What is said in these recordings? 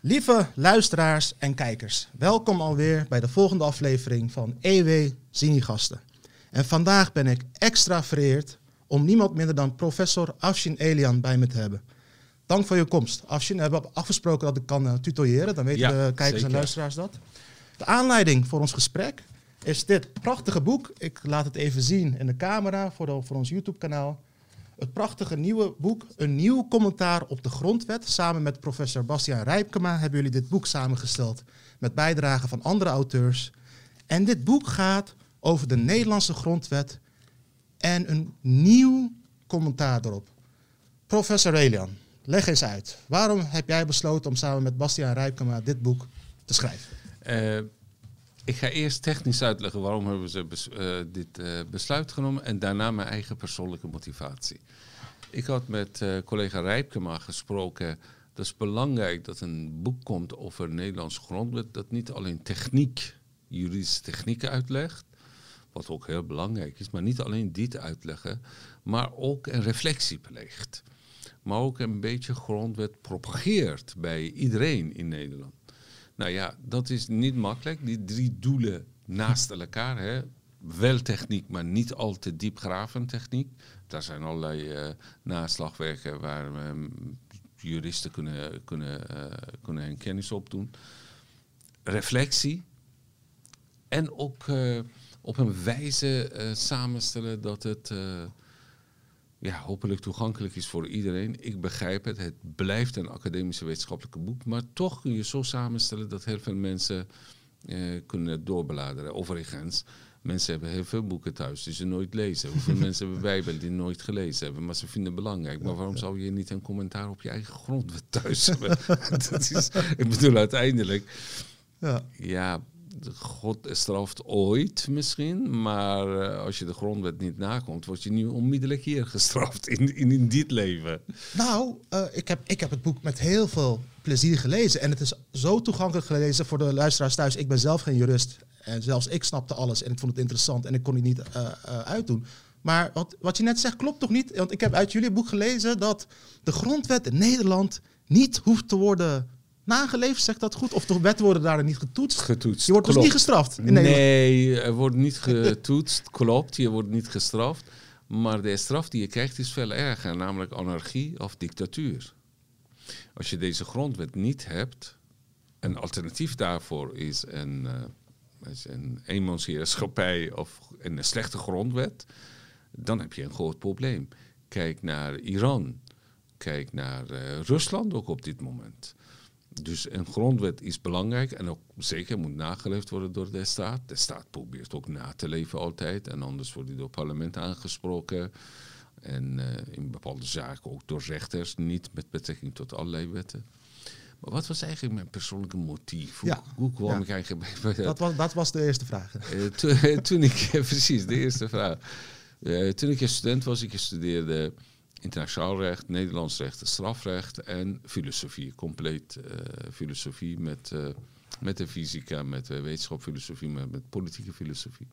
Lieve luisteraars en kijkers, welkom alweer bij de volgende aflevering van EW Zini-gasten. En vandaag ben ik extra vereerd om niemand minder dan professor Afshin Elian bij me te hebben. Dank voor je komst. Afshin, we hebben afgesproken dat ik kan uh, tutoyeren, dan weten Ja, de kijkers en luisteraars dat. De aanleiding voor ons gesprek is dit prachtige boek. Ik laat het even zien in de camera voor, de- voor ons YouTube-kanaal. Het prachtige nieuwe boek, een nieuw commentaar op de grondwet. Samen met professor Bastiaan Rijpkema hebben jullie dit boek samengesteld. Met bijdragen van andere auteurs. En dit boek gaat over de Nederlandse grondwet en een nieuw commentaar erop. Professor Elian, leg eens uit. Waarom heb jij besloten om samen met Bastiaan Rijpkema dit boek te schrijven? Eh, ik ga eerst technisch uitleggen waarom hebben ze eh, dit eh, besluit genomen en daarna mijn eigen persoonlijke motivatie. Ik had met eh, collega Rijpkema gesproken. Dat is belangrijk dat een boek komt over Nederlandse grondwet dat niet alleen techniek, juridische technieken uitlegt, wat ook heel belangrijk is, maar niet alleen dit uitleggen, maar ook een reflectie pleegt. Maar ook een beetje grondwet propageert bij iedereen in Nederland. Nou ja, dat is niet makkelijk. Die drie doelen naast elkaar. Hè. Wel techniek, maar niet al te diepgravend techniek. Daar zijn allerlei eh, naslagwerken waar ehm, juristen kunnen, kunnen, eh, kunnen hun kennis op doen. Reflectie. En ook eh, op een wijze eh, samenstellen dat het eh, ja, hopelijk toegankelijk is voor iedereen. Ik begrijp het. Het blijft een academische wetenschappelijke boek. Maar toch kun je zo samenstellen dat heel veel mensen eh, kunnen doorbladeren. Overigens, mensen hebben heel veel boeken thuis die ze nooit lezen. Hoeveel mensen hebben Bijbel die nooit gelezen hebben, maar ze vinden het belangrijk. Maar waarom zou je niet een commentaar op je eigen grondwet thuis hebben? dat is, ik bedoel, uiteindelijk, Ja. ja, God straft ooit misschien, maar eh, als je de grondwet niet nakomt, word je nu onmiddellijk hier gestraft in, in, in dit leven. Nou, eh, ik, heb, ik heb het boek met heel veel plezier gelezen. En het is zo toegankelijk gelezen voor de luisteraars thuis. Ik ben zelf geen jurist. En zelfs ik snapte alles. En ik vond het interessant. En ik kon het niet eh, eh, uitdoen. Maar wat, wat je net zegt klopt toch niet? Want ik heb uit jullie boek gelezen dat de grondwet in Nederland niet hoeft te worden nageleefd. Zegt dat goed? Of de wetten worden daar niet getoetst? Getoetst. Je wordt dus niet gestraft in Nederland. Nee, er wordt niet getoetst, klopt. Je wordt niet gestraft. Maar de straf die je krijgt is veel erger, namelijk anarchie of dictatuur. Als je deze grondwet niet hebt, een alternatief daarvoor is een, een eenmansheerschappij of een slechte grondwet, dan heb je een groot probleem. Kijk naar Iran, kijk naar eh, Rusland ook op dit moment. Dus een grondwet is belangrijk en ook zeker moet nageleefd worden door de staat. De staat probeert ook na te leven altijd en anders wordt die door het parlement aangesproken. En eh, in bepaalde zaken ook door rechters, niet met betrekking tot allerlei wetten. Maar wat was eigenlijk mijn persoonlijke motief? Hoe, Ja. hoe kwam Ja. ik eigenlijk bij, Dat, was, dat was de eerste vraag. eh, toen, toen ik, precies, de eerste vraag. Eh, toen ik student was, ik studeerde internationaal recht, Nederlands recht, strafrecht en filosofie. Compleet eh, filosofie met, eh, met de fysica, met wetenschapfilosofie, met, met politieke filosofie.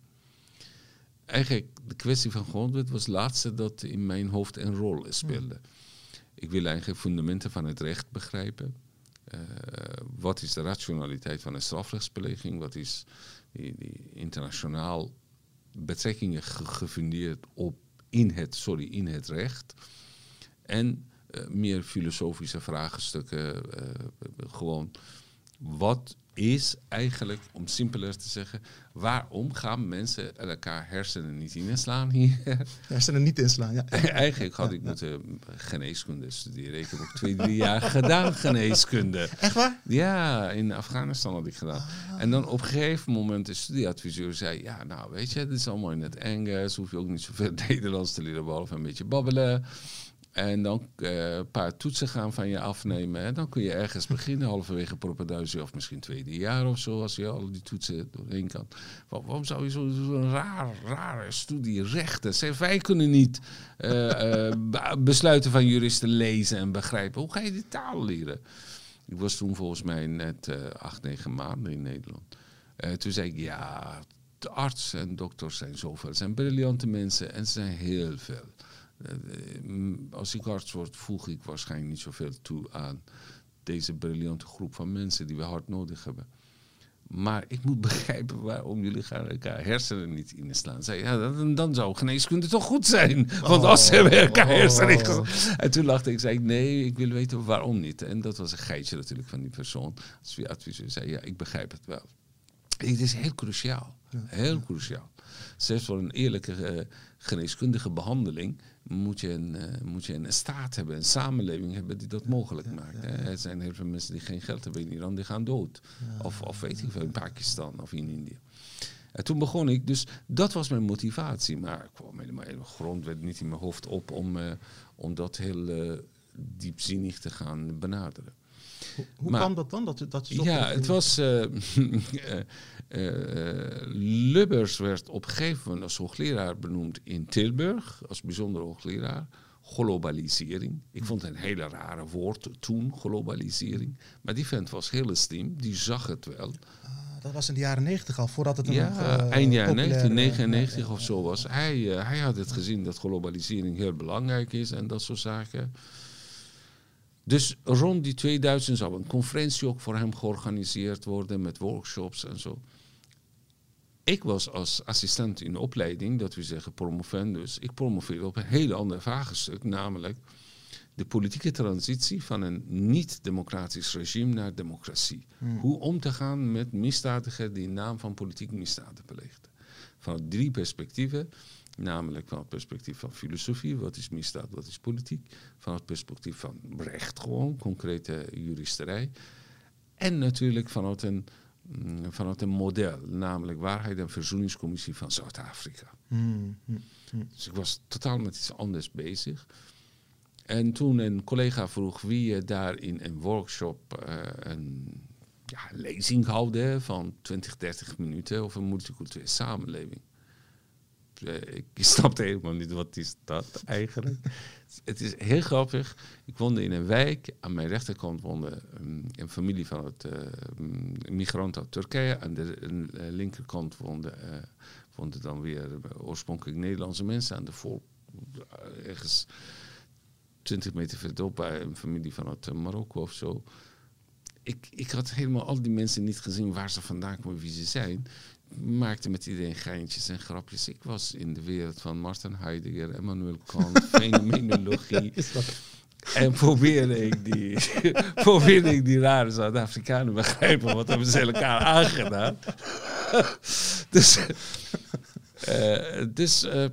Eigenlijk, de kwestie van grondwet was het laatste dat in mijn hoofd een rol speelde. Ik wil eigenlijk fundamenten van het recht begrijpen. Eh, wat is de rationaliteit van een strafrechtsbeleging? Wat is die, die internationaal betrekkingen ge- gefundeerd op in het, sorry, in het recht? En eh, meer filosofische vraagstukken. eh, gewoon, wat is eigenlijk, om simpeler te zeggen, waarom gaan mensen elkaar hersenen niet inslaan hier? Er niet inslaan. Ja. Eigenlijk had ik moeten geneeskunde studeren. Ik heb ook twee, drie jaar gedaan geneeskunde. Echt waar? Ja, in Afghanistan had ik gedaan. En dan op een gegeven moment de studieadviseur zei... ja, nou weet je, het is allemaal in het Engels. Hoef je ook niet zoveel Nederlands te leren, behalve een beetje babbelen. En dan eh, een paar toetsen gaan van je afnemen. En dan kun je ergens beginnen, halverwege propeduizen of misschien tweede jaar of zo, als je al die toetsen doorheen kan. Wa- waarom zou je zo'n zo raar, rare studie rechten? Zeg, wij kunnen niet eh, eh, be- besluiten van juristen lezen en begrijpen. Hoe ga je die taal leren? Ik was toen volgens mij net acht, negen maanden in Nederland. Toen zei ik, ja, de artsen en dokters zijn zoveel. Het zijn briljante mensen en ze zijn heel veel. Eh, mm, als ik arts word, voeg ik waarschijnlijk niet zoveel toe aan deze briljante groep van mensen die we hard nodig hebben. Maar ik moet begrijpen waarom jullie gaan elkaar hersenen niet inslaan. Zei, ja, dan, dan zou geneeskunde toch goed zijn. Want als ze hebben elkaar hersenen inslaan. En toen lachte ik, zei nee, ik wil weten waarom niet. En dat was een geitje natuurlijk van die persoon. Als wie adviseur zei, ja, ik begrijp het wel. Het is heel cruciaal. Heel cruciaal. Zelfs voor een eerlijke uh, geneeskundige behandeling moet je, een, uh, moet je een staat hebben, een samenleving hebben die dat mogelijk maakt. Ja, Er zijn heel veel mensen die geen geld hebben in Iran, die gaan dood. Of, of weet ik veel, in Pakistan of in India. En toen begon ik, dus dat was mijn motivatie. Maar ik kwam helemaal grond werd niet in mijn hoofd op om, uh, om dat heel diepzinnig te gaan benaderen. Hoe, maar, kwam dat dan? Dat, dat je ja, het was. Uh, uh, Lubbers werd op een gegeven moment als hoogleraar benoemd in Tilburg, als bijzonder hoogleraar. Globalisering. Ik vond het een hele rare woord toen, globalisering. Maar die vent was heel slim, die zag het wel. Ah, dat was in de jaren negentig al, voordat het een ja, uh, eind jaren 1999 of zo was. Hij, hij had het gezien dat globalisering heel belangrijk is en dat soort zaken. Dus rond die 2000 zou een conferentie ook voor hem georganiseerd worden met workshops en zo. Ik was als assistent in de opleiding, dat we zeggen promovendus, ik promoveerde op een heel ander vraagstuk, namelijk de politieke transitie van een niet-democratisch regime naar democratie. Hmm. Hoe om te gaan met misdadigers die in naam van politiek misdaden pleegden. Van drie perspectieven. Namelijk van het perspectief van filosofie, wat is misdaad, wat is politiek. Van het perspectief van recht gewoon, concrete juristerij. En natuurlijk vanuit een, mm, vanuit een model, namelijk waarheid en verzoeningscommissie van Zuid-Afrika. Hmm, hmm, hmm. Dus ik was totaal met iets anders bezig. En toen een collega vroeg wie daar in een workshop uh, een ja, lezing houden van 20, 30 minuten over een multiculturele samenleving. Eh, ik snapte helemaal niet wat is dat eigenlijk. het is heel grappig. Ik woonde in een wijk. Aan mijn rechterkant woonde um, een familie van het uh, migranten uit Turkije. Aan de uh, linkerkant woonde, uh, woonden dan weer oorspronkelijk Nederlandse mensen. Aan de voor ergens 20 meter verderop bij een familie vanuit Marokko of zo. Ik, ik had helemaal al die mensen niet gezien waar ze vandaan komen, wie ze zijn maakte met iedereen geintjes en grapjes. Ik was in de wereld van Martin Heidegger, Emmanuel Kant, fenomenologie. En probeerde ik die, probeerde ik die rare Zuid-Afrikanen begrijpen. Wat hebben ze elkaar aangedaan? dus, uh, dus uh,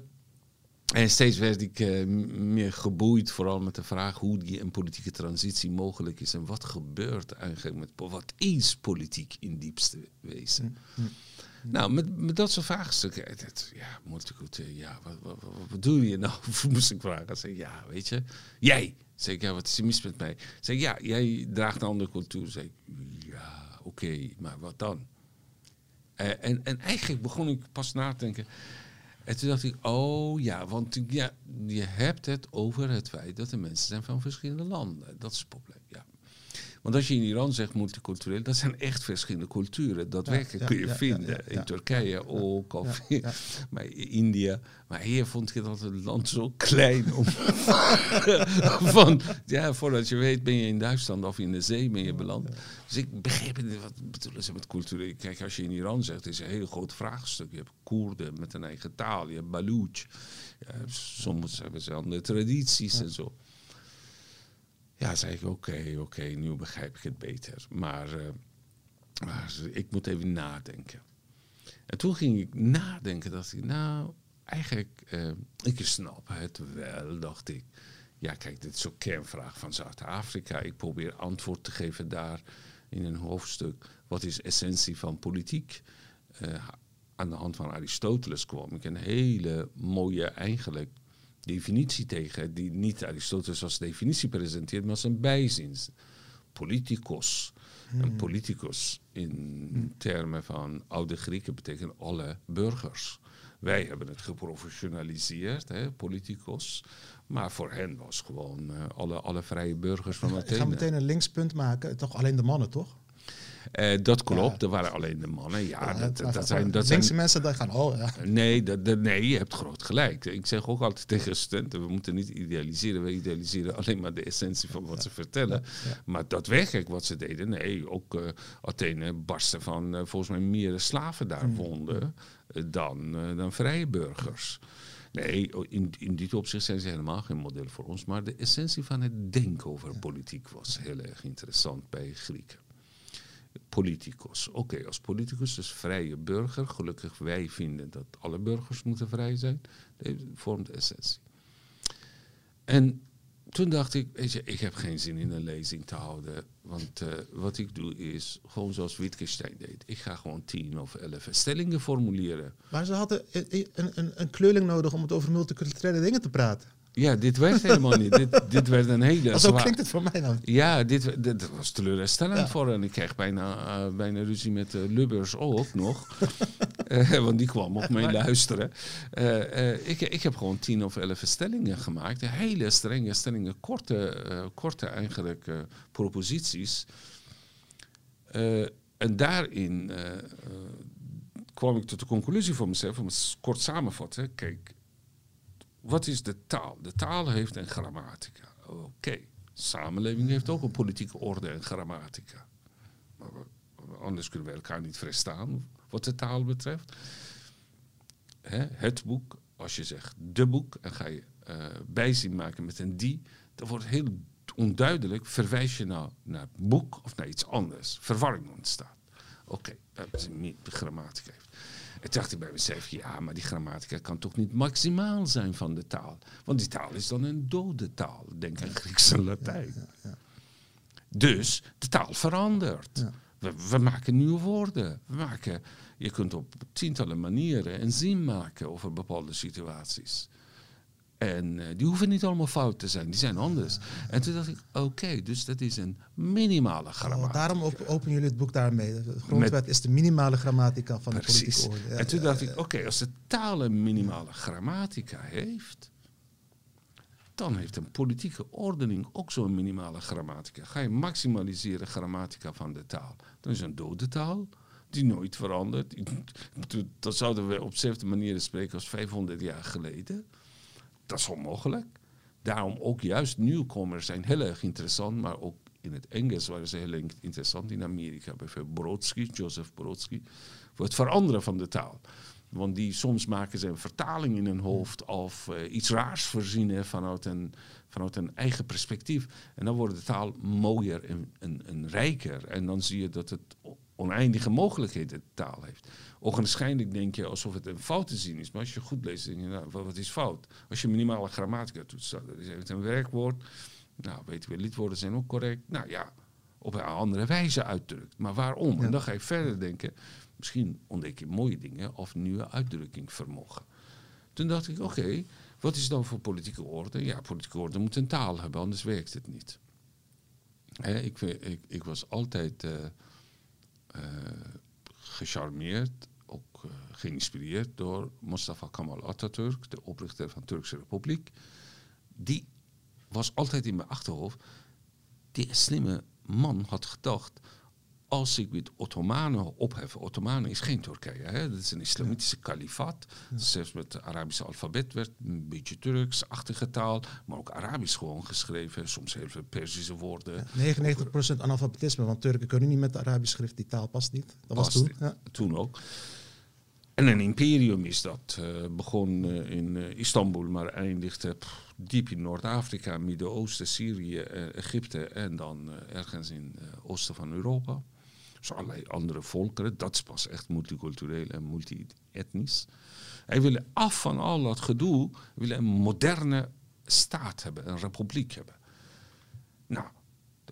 en steeds werd ik uh, meer geboeid, vooral met de vraag hoe die een politieke transitie mogelijk is. En wat gebeurt eigenlijk met, wat is politiek in diepste wezen? Mm, mm. Nou, met, dat soort vraagstukken. Het, ja, multicultureel, ja, wat, wat, wat, wat doe je nou? Moest ik vragen. Zeg, ja, weet je, jij. Zeg ik, ja, wat is er mis met mij? Zeg ja, jij draagt een andere cultuur. Zeg ja, oké, maar wat dan? Uh, en, en eigenlijk begon ik pas na te denken. En toen dacht ik, oh ja, want ja, je hebt het over het feit dat er mensen zijn van verschillende landen. Dat is het probleem, ja. Want als je in Iran zegt multicultureel, dat zijn echt verschillende culturen. Dat werkelijk kun je vinden. in Turkije ook, of maar in India. Maar hier vond je dat het land zo klein. Om van, ja, voordat je weet ben je in Duitsland of in de zee ben je beland. Dus ik begreep niet, wat bedoelen ze met cultuur. Kijk, als je in Iran zegt, is een heel groot vraagstuk. Je hebt Koerden met een eigen taal, je hebt Baluch. Ja, soms hebben ze andere tradities en zo. Ja, zei ik, oké, oké, nu begrijp ik het beter. Maar, maar ik moet even nadenken. En toen ging ik nadenken, dacht ik, nou, eigenlijk, uh, ik snap het wel, dacht ik. Ja, kijk, dit is zo'n kernvraag van Zuid-Afrika. Ik probeer antwoord te geven daar in een hoofdstuk. Wat is essentie van politiek? Uh, aan de hand van Aristoteles kwam ik een hele mooie, eigenlijk definitie tegen, die niet Aristoteles als definitie presenteert, maar als een bijzin. Politicos. Een hmm. politicus in hmm. termen van oude Grieken betekent alle burgers. Wij hebben het geprofessionaliseerd, hè, politicos. Maar voor hen was gewoon uh, alle, alle vrije burgers van Athene. Ik ga meteen een linkspunt maken. Toch alleen de mannen, toch? Eh, dat klopt, er waren alleen de mannen. Ja, dat, dat, dat zijn... Dat zijn mensen die gaan, oh ja. Nee, dat, dat- nee, je hebt groot gelijk. Ik zeg ook altijd tegen studenten, we moeten niet idealiseren. We idealiseren alleen maar de essentie van wat ze vertellen. Maar daadwerkelijk wat ze deden, nee, ook eh, Athene barstte van eh, volgens mij meer slaven daar woonden eh, dan, dan vrije burgers. Nee, in, in dit opzicht zijn ze helemaal geen model voor ons. Maar de essentie van het denken over politiek was heel erg interessant bij Grieken. Politicus. Oké, als politicus, dus vrije burger. Gelukkig wij vinden dat alle burgers moeten vrij zijn. Dat vormt de essentie. En toen dacht ik, weet je, ik heb geen zin in een lezing te houden. Want eh, wat ik doe is, gewoon zoals Wittgenstein deed. Ik ga gewoon tien of elf stellingen formuleren. Maar ze hadden een, een, een, kleurling nodig om het over multiculturele dingen te praten. Ja, dit werkt helemaal niet. Dit, dit werd een hele zo zwaar- klinkt het voor mij dan. Ja, dit, dit, was teleurstellend Ja. voor hen. Ik kreeg bijna, eh, bijna ruzie met eh, Lubbers ook nog. Eh, want die kwam op mee luisteren. Ik, ik heb gewoon tien of elf stellingen gemaakt. Hele strenge stellingen, korte, korte eigenlijk proposities. En daarin kwam ik tot de conclusie voor mezelf, om het kort samenvatten. Kijk, wat is de taal? De taal heeft een grammatica. Oké, samenleving heeft ook een politieke orde en grammatica. Maar anders kunnen we elkaar niet verstaan wat de taal betreft. Hè, het boek, als je zegt de boek en ga je eh, bijzien maken met een die, dan wordt heel onduidelijk, verwijs je nou naar boek of naar iets anders. Verwarring ontstaat. Oké, dat is mi- grammatica heeft. En dacht ik bij mezelf, ja, maar die grammatica kan toch niet maximaal zijn van de taal? Want die taal is dan een dode taal. Denk aan Grieks en Latijn. Dus de taal verandert. We maken nieuwe woorden. We maken, je kunt op tientallen manieren een zin maken over bepaalde situaties. En eh, die hoeven niet allemaal fout te zijn, die zijn anders. En toen dacht ik, oké, dus dat is een minimale Oh, grammatica. daarom op, openen jullie het boek daarmee. De grondwet is de minimale grammatica van de politieke orde. Ja, en toen ja, dacht ik, oké, als de taal een minimale grammatica heeft, dan heeft een politieke ordening ook zo'n minimale grammatica. Ga je maximaliseren grammatica van de taal, dan is een dode taal die nooit verandert. Dan zouden we op dezelfde manier spreken als 500 jaar geleden. Dat is onmogelijk. Daarom ook juist nieuwkomers zijn heel erg interessant, maar ook in het Engels waren ze heel interessant. In Amerika bijvoorbeeld Brodsky, Joseph Brodsky, voor het veranderen van de taal. Want die, soms maken ze een vertaling in hun hoofd of eh, iets raars verzinnen vanuit een, vanuit een eigen perspectief. En dan wordt de taal mooier en, en, rijker. En dan zie je dat het oneindige mogelijkheden de taal heeft. Ogenschijnlijk denk je alsof het een fout te zien is. Maar als je goed leest, denk je, nou, wat is fout? Als je minimale grammatica doet, staat er is het een werkwoord. Nou, weten we, lidwoorden zijn ook correct. Nou ja, op een andere wijze uitdrukt. Maar waarom? En dan ga je verder denken. Misschien ontdek je mooie dingen of nieuwe uitdrukkingvermogen. Toen dacht ik, oké, wat is dan voor politieke orde? Ja, politieke orde moet een taal hebben, anders werkt het niet. Hè, ik, ik, ik was altijd eh, gecharmeerd, geïnspireerd door Mustafa Kemal Atatürk, de oprichter van de Turkse Republiek. Die was altijd in mijn achterhoofd. Die slimme man had gedacht. Als ik met Ottomanen ophef. Ottomanen is geen Turkije. Hè? Dat is een islamitische kalifaat. Zelfs met het Arabische alfabet werd een beetje Turks-achtige taal. Maar ook Arabisch gewoon geschreven. Soms heel veel Perzische woorden. 99% analfabetisme, want Turken kunnen niet met de Arabisch schrift. Die taal past niet. Dat was toen. Ja. Toen ook. En een imperium is dat. eh, begon eh, in eh, Istanbul, maar eindigde diep in Noord-Afrika, Midden-Oosten, Syrië, Egypte en dan ergens in het oosten van Europa. Dus allerlei andere volkeren. Dat is pas echt multicultureel en multi-etnisch. Hij wil af van al dat gedoe, wil een moderne staat hebben, een republiek hebben. Nou,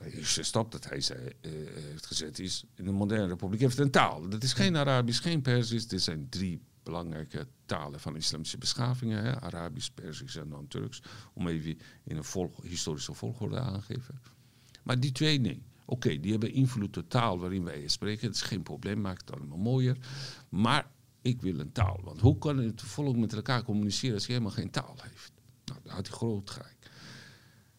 de eerste stap dat hij zei, eh, heeft gezet is... in een moderne republiek heeft een taal. Dat is geen Arabisch, geen Perzisch. Dit zijn drie belangrijke talen van islamische beschavingen. Hè? Arabisch, Perzisch en dan Turks. Om even in een volg- historische volgorde aan te geven. Maar die twee, nee. Oké, die hebben invloed op de taal waarin wij spreken. Dat is geen probleem, maakt het allemaal mooier. Maar ik wil een taal. Want hoe kan het volk met elkaar communiceren als je helemaal geen taal heeft? Nou, daar had hij groot gelijk.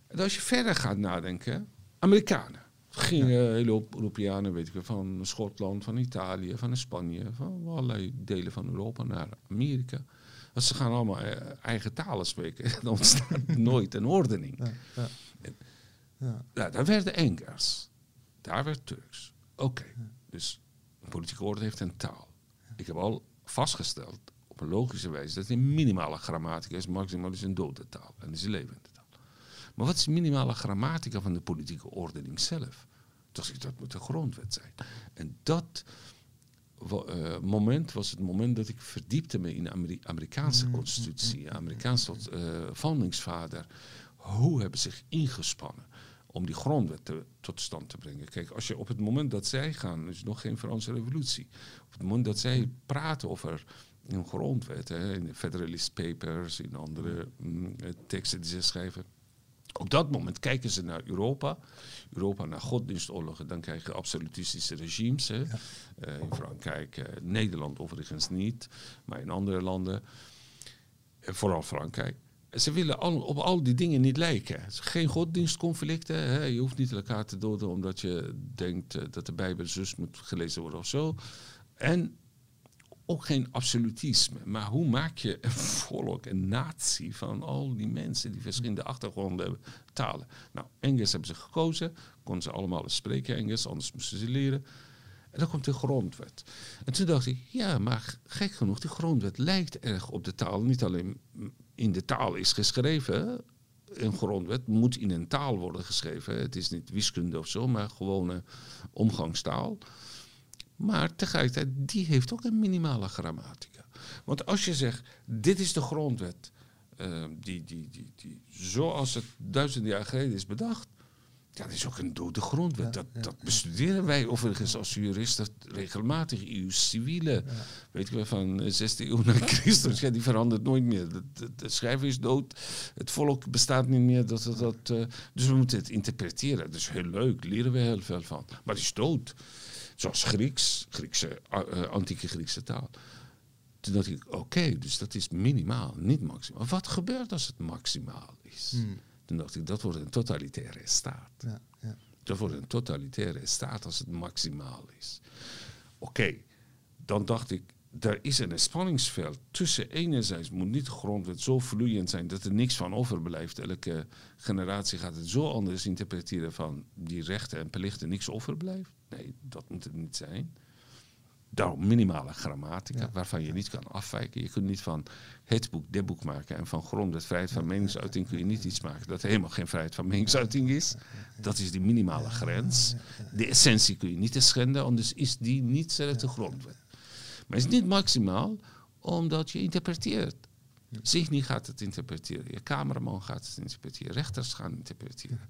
En als je verder gaat nadenken, Amerikanen. gingen een hele hoop Europeanen, weet ik wel, van Schotland, van Italië, van Spanje, van allerlei delen van Europa naar Amerika. Want ze gaan allemaal eh, eigen talen spreken. Dan ontstaat nooit een ordening. Ja, ja. Ja. Nou, daar werden Engels. Daar werd Turks. Oké, dus een politieke orde heeft een taal. Ik heb al vastgesteld, op een logische wijze, dat een minimale grammatica is, maximaal is een dode taal. En is taal. Maar wat is de minimale grammatica van de politieke ordening zelf? Dus ik, dat moet de grondwet zijn. En dat eh, moment was het moment dat ik verdiepte me in de Ameri- Amerikaanse constitutie, Amerikaanse tot, eh. Hoe hebben ze zich ingespannen om die grondwet te- tot stand te brengen? Kijk, als je op het moment dat zij gaan, is nog geen Franse revolutie. Op het moment dat zij praten over een grondwet, hè, in de Federalist Papers, in andere mm, eh, teksten die ze schrijven. Op dat moment kijken ze naar Europa. Europa naar godsdienstoorlogen. Dan krijg je absolutistische regimes. Hè. Eh, in Frankrijk, eh, Nederland overigens niet. Maar in andere landen. vooral Frankrijk. Ze willen al, op al die dingen niet lijken. Geen godsdienstconflicten. Hè. Je hoeft niet elkaar te doden omdat je denkt eh, dat de Bijbel zus moet gelezen worden of zo. En ook geen absolutisme. Maar hoe maak je een volk, een natie van al die mensen die verschillende achtergronden hebben, talen? Nou, Engels hebben ze gekozen. Konden ze allemaal spreken Engels, anders moesten ze leren. En dan komt de grondwet. En toen dacht ik, ja, maar gek genoeg, die grondwet lijkt erg op de taal. Niet alleen in de taal is geschreven. Een grondwet moet in een taal worden geschreven. Het is niet wiskunde of zo, maar gewone omgangstaal. Maar tegelijkertijd, die heeft ook een minimale grammatica. Want als je zegt, dit is de grondwet, eh, die, die, die, die, zoals het duizenden jaar geleden is bedacht, ja, dat is ook een dode grondwet. dat, dat bestuderen wij overigens als juristen regelmatig. EU civiele, weet je wel, van de 16e eeuw na Christus, ja, die verandert nooit meer. De, schrijver is dood, het volk bestaat niet meer. Dat, dat, dat, eh, dus we moeten het interpreteren. Dat is heel leuk, leren we heel veel van. Maar het is dood. Zoals Grieks, Griekse, eh, antieke Griekse taal. Toen dacht ik, oké, dus dat is minimaal, niet maximaal. Wat gebeurt als het maximaal is? Toen dacht ik, dat wordt een totalitaire staat. Ja, ja. Dat wordt een totalitaire staat als het maximaal is. Oké, dan dacht ik, er is een spanningsveld tussen enerzijds moet niet de grondwet zo vloeiend zijn dat er niks van overblijft. Elke generatie gaat het zo anders interpreteren van die rechten en plichten niks overblijft. Nee, dat moet het niet zijn. Daarom minimale grammatica, waarvan je niet kan afwijken. Je kunt niet van het boek dit boek maken en van grondwet vrijheid van meningsuiting kun je niet iets maken dat helemaal geen vrijheid van meningsuiting is. Dat is die minimale grens. De essentie kun je niet schenden, anders is die niet zelf de grondwet. Maar het is niet maximaal, omdat je interpreteert. Signy gaat het interpreteren, je cameraman gaat het interpreteren, rechters gaan interpreteren.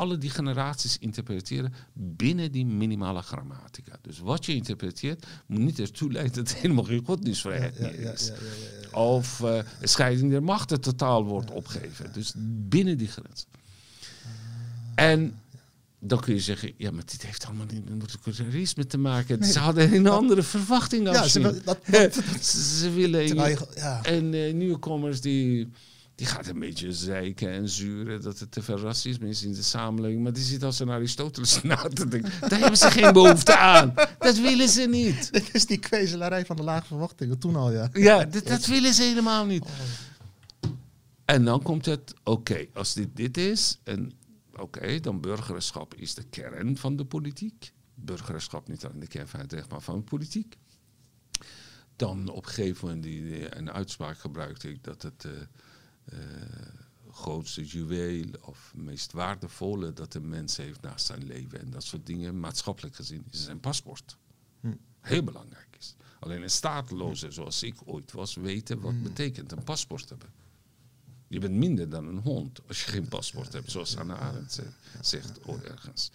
Alle die generaties interpreteren binnen die minimale grammatica. Dus wat je interpreteert moet niet ertoe leiden dat helemaal geen godsdienstvrijheid Ja, meer ja, is. ja, ja, ja, ja. Of eh, scheiding der machten totaal wordt opgegeven. Dus binnen die grens. En dan kun je zeggen, ja, maar dit heeft allemaal niet met totalitarisme te maken. Ze hadden een andere verwachting Ja, afzien. ze, dat, dat, ze, willen... terwijl ja. En eh, nieuwkomers die, die gaat een beetje zeiken en zuren dat er te veel racisme is in de samenleving. Maar die zit als een Aristoteles na te denken. Daar hebben ze geen behoefte aan. Dat willen ze niet. Dit is die kwezelarij van de lage verwachtingen, toen al, ja. Ja, dat, dat willen ze helemaal niet. En dan komt het, oké, als dit dit is, en oké, dan burgerschap is de kern van de politiek. Burgerschap niet alleen de kern van het recht, maar van de politiek. Dan op een gegeven moment die, die- een uitspraak gebruikte ik dat het eh, grootste juweel of meest waardevolle dat de mens heeft naast zijn leven en dat soort dingen, maatschappelijk gezien, is zijn paspoort. Heel belangrijk is. Alleen een stateloze zoals ik ooit was, weten wat betekent een paspoort hebben. Je bent minder dan een hond als je geen paspoort hebt, zoals Hannah Arendt ze- zegt ooit ergens.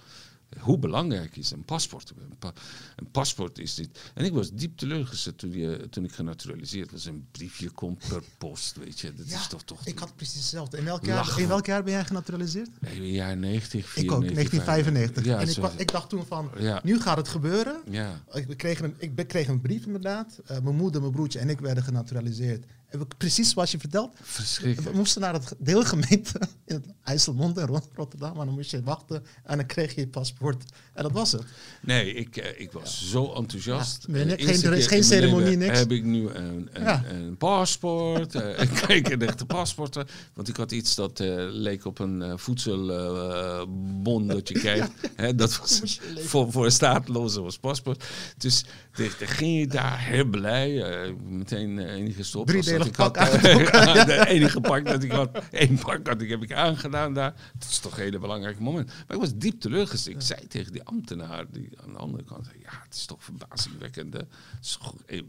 Hoe belangrijk is een paspoort? Een, pa- een paspoort is dit. En ik was diep teleurgesteld toen, je, toen ik genaturaliseerd was. Een briefje komt per post, weet je. Dat is toch toch. ik had precies hetzelfde. In welk, jaar, in welk jaar ben jij genaturaliseerd? In jaar 90, Ik ook, 1995. Ja, en ik, ik dacht toen van, Ja. nu gaat het gebeuren. ja. Ik kreeg een, ik kreeg een brief inderdaad. Eh, mijn moeder, mijn broertje en ik werden genaturaliseerd. Precies zoals je vertelt. We moesten naar het deelgemeente in IJsselmond en Rot- Rotterdam. En dan moest je wachten en dan kreeg je je paspoort. En dat was het. Nee, ik, eh, ik was zo enthousiast. Ja, geen- er is geen ceremonie, niks. Heb ik nu een, een, Ja. een paspoort. eh, ik kreeg een echte paspoort. eh, Want ik had iets dat eh, leek op een eh, voedselbon dat je krijgt. Hè, dat was voor, voor een staatloze was paspoort. Dus de ging je daar heel blij. meteen. Driedelig Ik had, pak eh, aangetrokken. ja, de enige pak dat ik had. één pak had ik, heb ik aangedaan daar. Dat is toch een hele belangrijk moment. Maar ik was diep teleurgesteld. Ik zei tegen die ambtenaar die aan de andere kant... Ja, het is toch verbazingwekkend. hè. Het is toch, eh,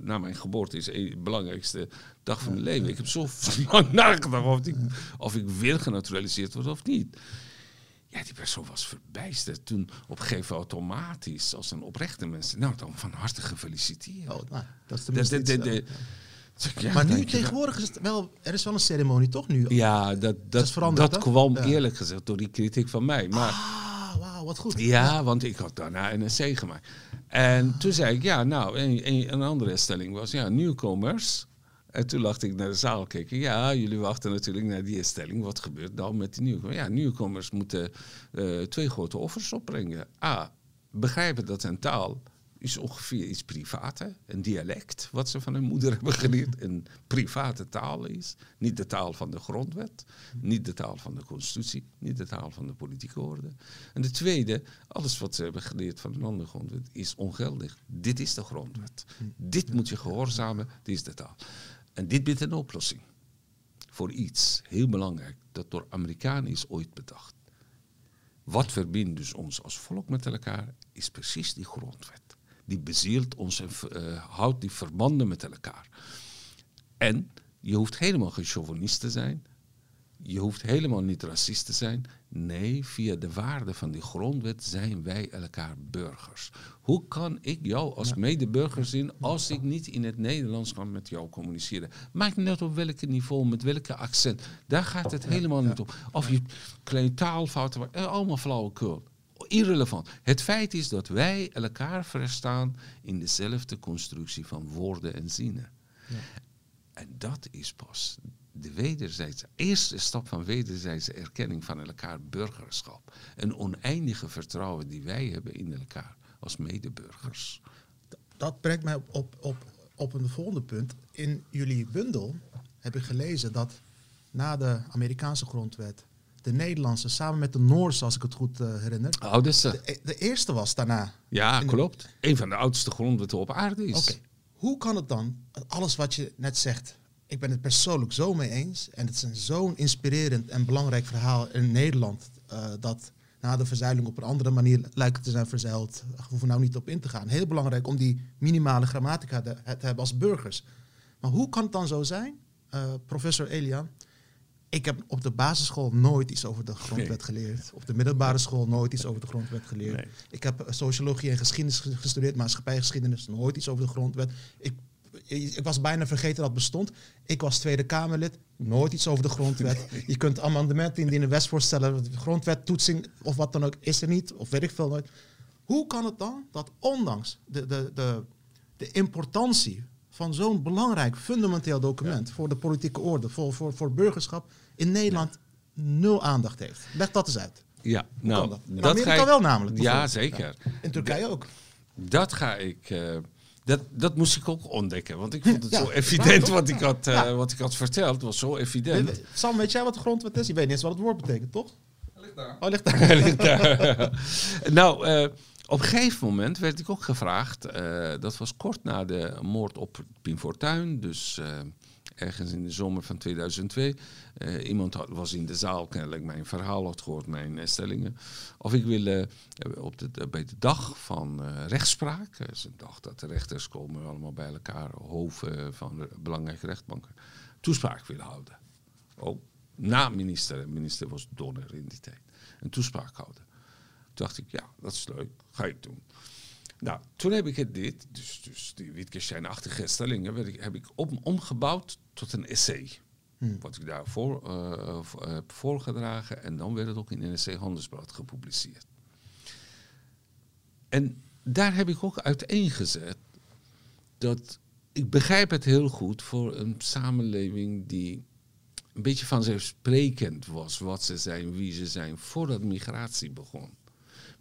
Na mijn geboorte is de belangrijkste dag van mijn leven. Ik heb zo lang nagedacht of ik, of ik weer genaturaliseerd word of niet. Ja, die persoon was verbijsterd. Toen op een gegeven moment automatisch, als een oprechte mens... Nou, dan van harte gefeliciteerd. Oh, nou, dat is De- de- eh, ik, ja, maar nu tegenwoordig is het wel... Er is wel een ceremonie, toch nu? Ja, dat, dat, is dat, veranderd, kwam Ja. eerlijk gezegd door die kritiek van mij. Maar Ah, wauw, wat goed. ja, want ik had daarna een essay gemaakt. En toen zei ik, ja, nou, een, een, een andere stelling was, ja, nieuwkomers. En toen lachte ik naar de zaal kijken. Ja, jullie wachten natuurlijk naar die stelling. Wat gebeurt dan met die nieuwkomers? Ja, nieuwkomers moeten eh, twee grote offers opbrengen. A, begrijpen dat een taal is ongeveer iets privaat. hè. Een dialect, wat ze van hun moeder hebben geleerd. Een private taal is. Niet de taal van de grondwet. Niet de taal van de constitutie. Niet de taal van de politieke orde. En de tweede, alles wat ze hebben geleerd van een andere grondwet is ongeldig. Dit is de grondwet. Dit moet je gehoorzamen, dit is de taal. En dit biedt een oplossing voor iets heel belangrijk dat door Amerikanen is ooit bedacht. Wat verbindt dus ons als volk met elkaar is precies die grondwet. Die bezielt ons en eh, houdt die verbanden met elkaar. En je hoeft helemaal geen chauvinist te zijn. Je hoeft helemaal niet racist te zijn. Nee, via de waarde van die grondwet zijn wij elkaar burgers. Hoe kan ik jou als medeburger zien als ik niet in het Nederlands kan met jou communiceren? Maakt niet uit op welke niveau, met welke accent. Daar gaat het helemaal niet om. Of je kleine taalfouten eh, allemaal flauwekul. Irrelevant. Het feit is dat wij elkaar verstaan in dezelfde constructie van woorden en zinnen. En dat is pas de wederzijdse eerste stap van wederzijdse erkenning van elkaar burgerschap. Een oneindige vertrouwen die wij hebben in elkaar als medeburgers. Dat brengt mij op, op, op, op een volgende punt. In jullie bundel heb ik gelezen dat na de Amerikaanse grondwet... de Nederlandse samen met de Noorse, als ik het goed eh, herinner... Oudeste. De, de eerste was daarna. Ja, In de- klopt. Een van de oudste grondwetten op aarde is. Oké, hoe kan het dan, alles wat je net zegt, ik ben het persoonlijk zo mee eens. En het is een zo'n inspirerend en belangrijk verhaal in Nederland. eh, dat na de verzuiling op een andere manier lijkt te zijn verzeild. We hoeven nou niet op in te gaan. Heel belangrijk om die minimale grammatica te, te hebben als burgers. Maar hoe kan het dan zo zijn, eh, professor Elian? Ik heb op de basisschool nooit iets over de grondwet Nee. geleerd. Op de middelbare school nooit iets over de grondwet geleerd. Nee. Ik heb eh, sociologie en geschiedenis ge- gestudeerd, maatschappijgeschiedenis, nooit iets over de grondwet. Ik, ik was bijna vergeten dat het bestond. Ik was Tweede Kamerlid, nooit iets over de grondwet. Je kunt amendementen indienen, wetsvoorstellen, grondwet, toetsing of wat dan ook, is er niet, of weet ik veel nooit. Hoe kan het dan dat ondanks de, de, de, de importantie van zo'n belangrijk, fundamenteel document voor de politieke orde, voor, voor, voor burgerschap, in Nederland nul aandacht heeft? Leg dat eens uit. Ja, kan nou, dat? Dat Amerika ga ik, wel namelijk, Ja, zeker. In Turkije ook. Dat ga ik. eh, dat, dat moest ik ook ontdekken, want ik vond het Ja, zo evident wat ik, had, eh, Ja. wat ik had verteld. Het was zo evident. Sam, weet jij wat de grondwet is? Je weet niet eens wat het woord betekent, toch? Ligt daar. Oh, ligt daar. nou, eh, op een gegeven moment werd ik ook gevraagd. eh, dat was kort na de moord op Pim Fortuyn. Dus eh, ergens in de zomer van 2002. Eh, iemand was in de zaal kennelijk mijn verhaal had gehoord, mijn eh, stellingen. Of ik wilde eh, op de, bij de dag van rechtspraak. Dat is een dag dat de rechters komen allemaal bij elkaar. Hoven van belangrijke rechtbanken. Toespraak willen houden. Oh, na minister. Minister was Donner in die tijd. Een toespraak houden. Toen dacht ik, ja, dat is leuk, ga ik doen. Nou, toen heb ik het dit, dus, dus die Wittgenstein-achtige stellingen, werd ik, heb ik om, omgebouwd tot een essay. Wat ik daarvoor eh, eh, heb voorgedragen en dan werd het ook in NRC Handelsblad gepubliceerd. En daar heb ik ook uiteengezet dat ik begrijp het heel goed voor een samenleving die een beetje vanzelfsprekend was wat ze zijn, wie ze zijn, voordat migratie begon.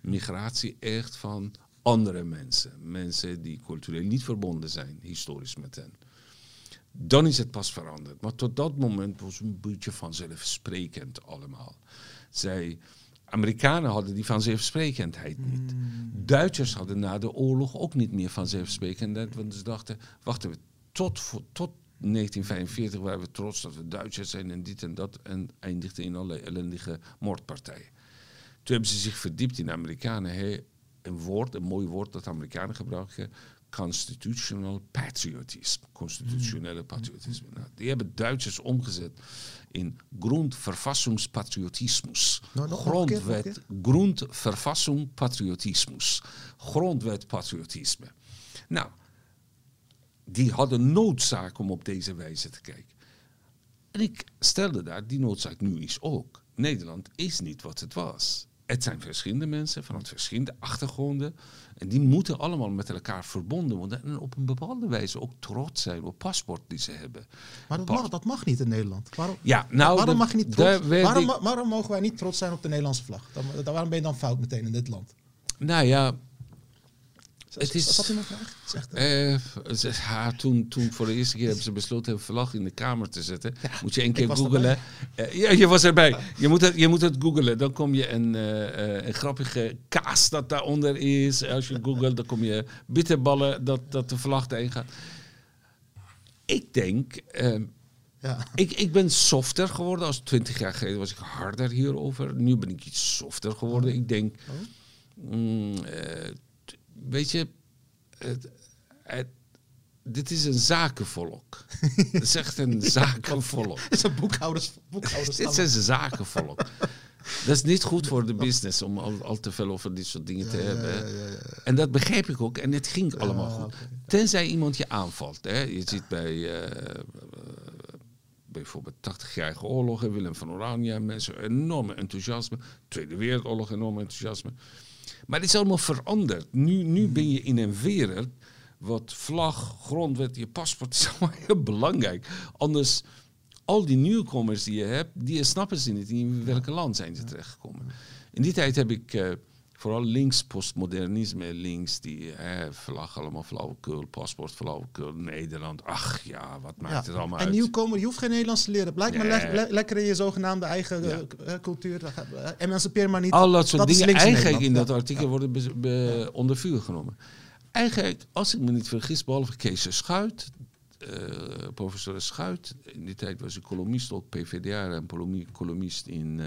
Migratie echt van andere mensen, mensen die cultureel niet verbonden zijn, historisch met hen. Dan is het pas veranderd. Maar tot dat moment was het een beetje vanzelfsprekend allemaal. Zij, Amerikanen hadden die vanzelfsprekendheid niet. Duitsers hadden na de oorlog ook niet meer vanzelfsprekendheid, want ze dachten, wachten we, tot, tot 1945 waren we trots dat we Duitsers zijn en dit en dat en eindigden in allerlei ellendige moordpartijen. Toen hebben ze zich verdiept in Amerikanen. Een woord, een mooi woord dat Amerikanen gebruiken, constitutional patriotisme. Constitutionele hmm. patriotisme. Nou, die hebben Duitsers omgezet in Grundverfassungspatriotismus. Nou, Grondwet, Grundverfassung Patriotismus. Grondwet patriotisme. Nou, die hadden noodzaak om op deze wijze te kijken. En ik stelde daar, die noodzaak nu is ook. Nederland is niet wat het was. Het zijn verschillende mensen van verschillende achtergronden. En die moeten allemaal met elkaar verbonden worden. En op een bepaalde wijze ook trots zijn op paspoort die ze hebben. Maar dat, mag, dat mag niet in Nederland. Waarom, ja, nou, waarom, mag je niet trots, waarom, waarom mogen wij niet trots zijn op de Nederlandse vlag? Dan, waarom ben je dan fout meteen in dit land? Nou ja, het is, dat mijn vraag? Uh, toen, toen voor de eerste keer hebben ze besloten een vlag in de kamer te zetten. moet je één keer googelen. Uh, ja, je was erbij. Je moet het, je moet het googelen. Dan kom je een, uh, een grappige kaas dat daaronder is. Als je googelt, dan kom je bitterballen dat, dat de vlag erin gaat. Ik denk... Ehm, ja. Ik, ik ben softer geworden. Als twintig jaar geleden was ik harder hierover. Nu ben ik iets softer geworden. Ik denk... Oh. Mm, weet je, het, het, dit is een zakenvolk. Het is echt een zakenvolk. Het is een boekhouders, boekhouders Dit is een zakenvolk. Dat is niet goed voor de business om al, al te veel over dit soort dingen te hebben. Ja, ja, en dat begreep ik ook. En het ging allemaal goed. Tenzij iemand je aanvalt. Hè. Je ziet bij uh, bijvoorbeeld 80-jarige oorlog, Willem van Oranje, mensen enorme enthousiasme. Tweede Wereldoorlog, enorme enthousiasme. Maar het is allemaal veranderd. Nu, nu ben je in een wereld wat vlag, grondwet, je paspoort is allemaal heel belangrijk. Anders, al die nieuwkomers die je hebt, die snappen ze niet in welk land zijn ze terechtgekomen. In die tijd heb ik uh, vooral links postmodernisme, links die hè, vlag allemaal flauwekul, paspoort flauwekul, Nederland. Ach ja, wat maakt het allemaal en uit. En nieuwkomer, je hoeft geen Nederlands te leren. Blijf maar le lekker in je zogenaamde eigen ja. uh, cultuur. Emancipeer maar niet. Al dat soort dingen eigenlijk in dat artikel worden onder vuur genomen. Eigenlijk, als ik me niet vergis, behalve Kees Schuit, uh, professor Schuit, in die tijd was ik columnist op PvdA en columnist in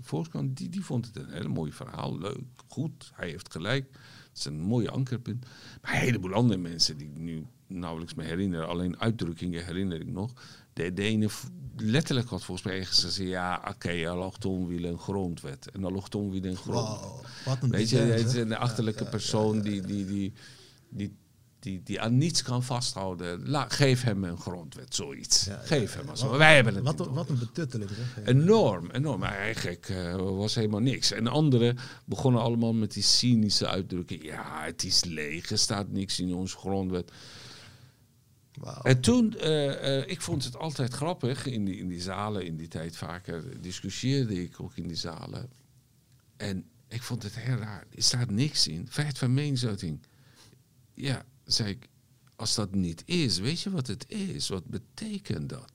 Volkskrant, die, die vond het een hele mooi verhaal. Leuk, goed, hij heeft gelijk. Het is een mooie ankerpunt. Maar een heleboel andere mensen die ik nu nauwelijks me herinner, alleen uitdrukkingen herinner ik nog. De, de ene letterlijk had volgens mij gezegd, ja, oké, okay, allochtoon wil een grondwet. En allochtoon wil een grondwet. Wow, wat een Weet je, het is een achterlijke persoon die, die, die, die die, die aan niets kan vasthouden. La, geef hem een grondwet, zoiets. geef hem. Als wat, wij hebben het wat, wat een betutteling. Enorm, enorm. Maar eigenlijk uh, was helemaal niks. En anderen begonnen allemaal met die cynische uitdrukking. Ja, het is leeg, er staat niks in onze grondwet. Wow. En toen, uh, uh, ik vond het altijd grappig in die, in die zalen, in die tijd vaker discussieerde ik ook in die zalen. En ik vond het heel raar. Er staat niks in. Vrijheid van meningsuiting. Ja, zei ik, als dat niet is, weet je wat het is? Wat betekent dat?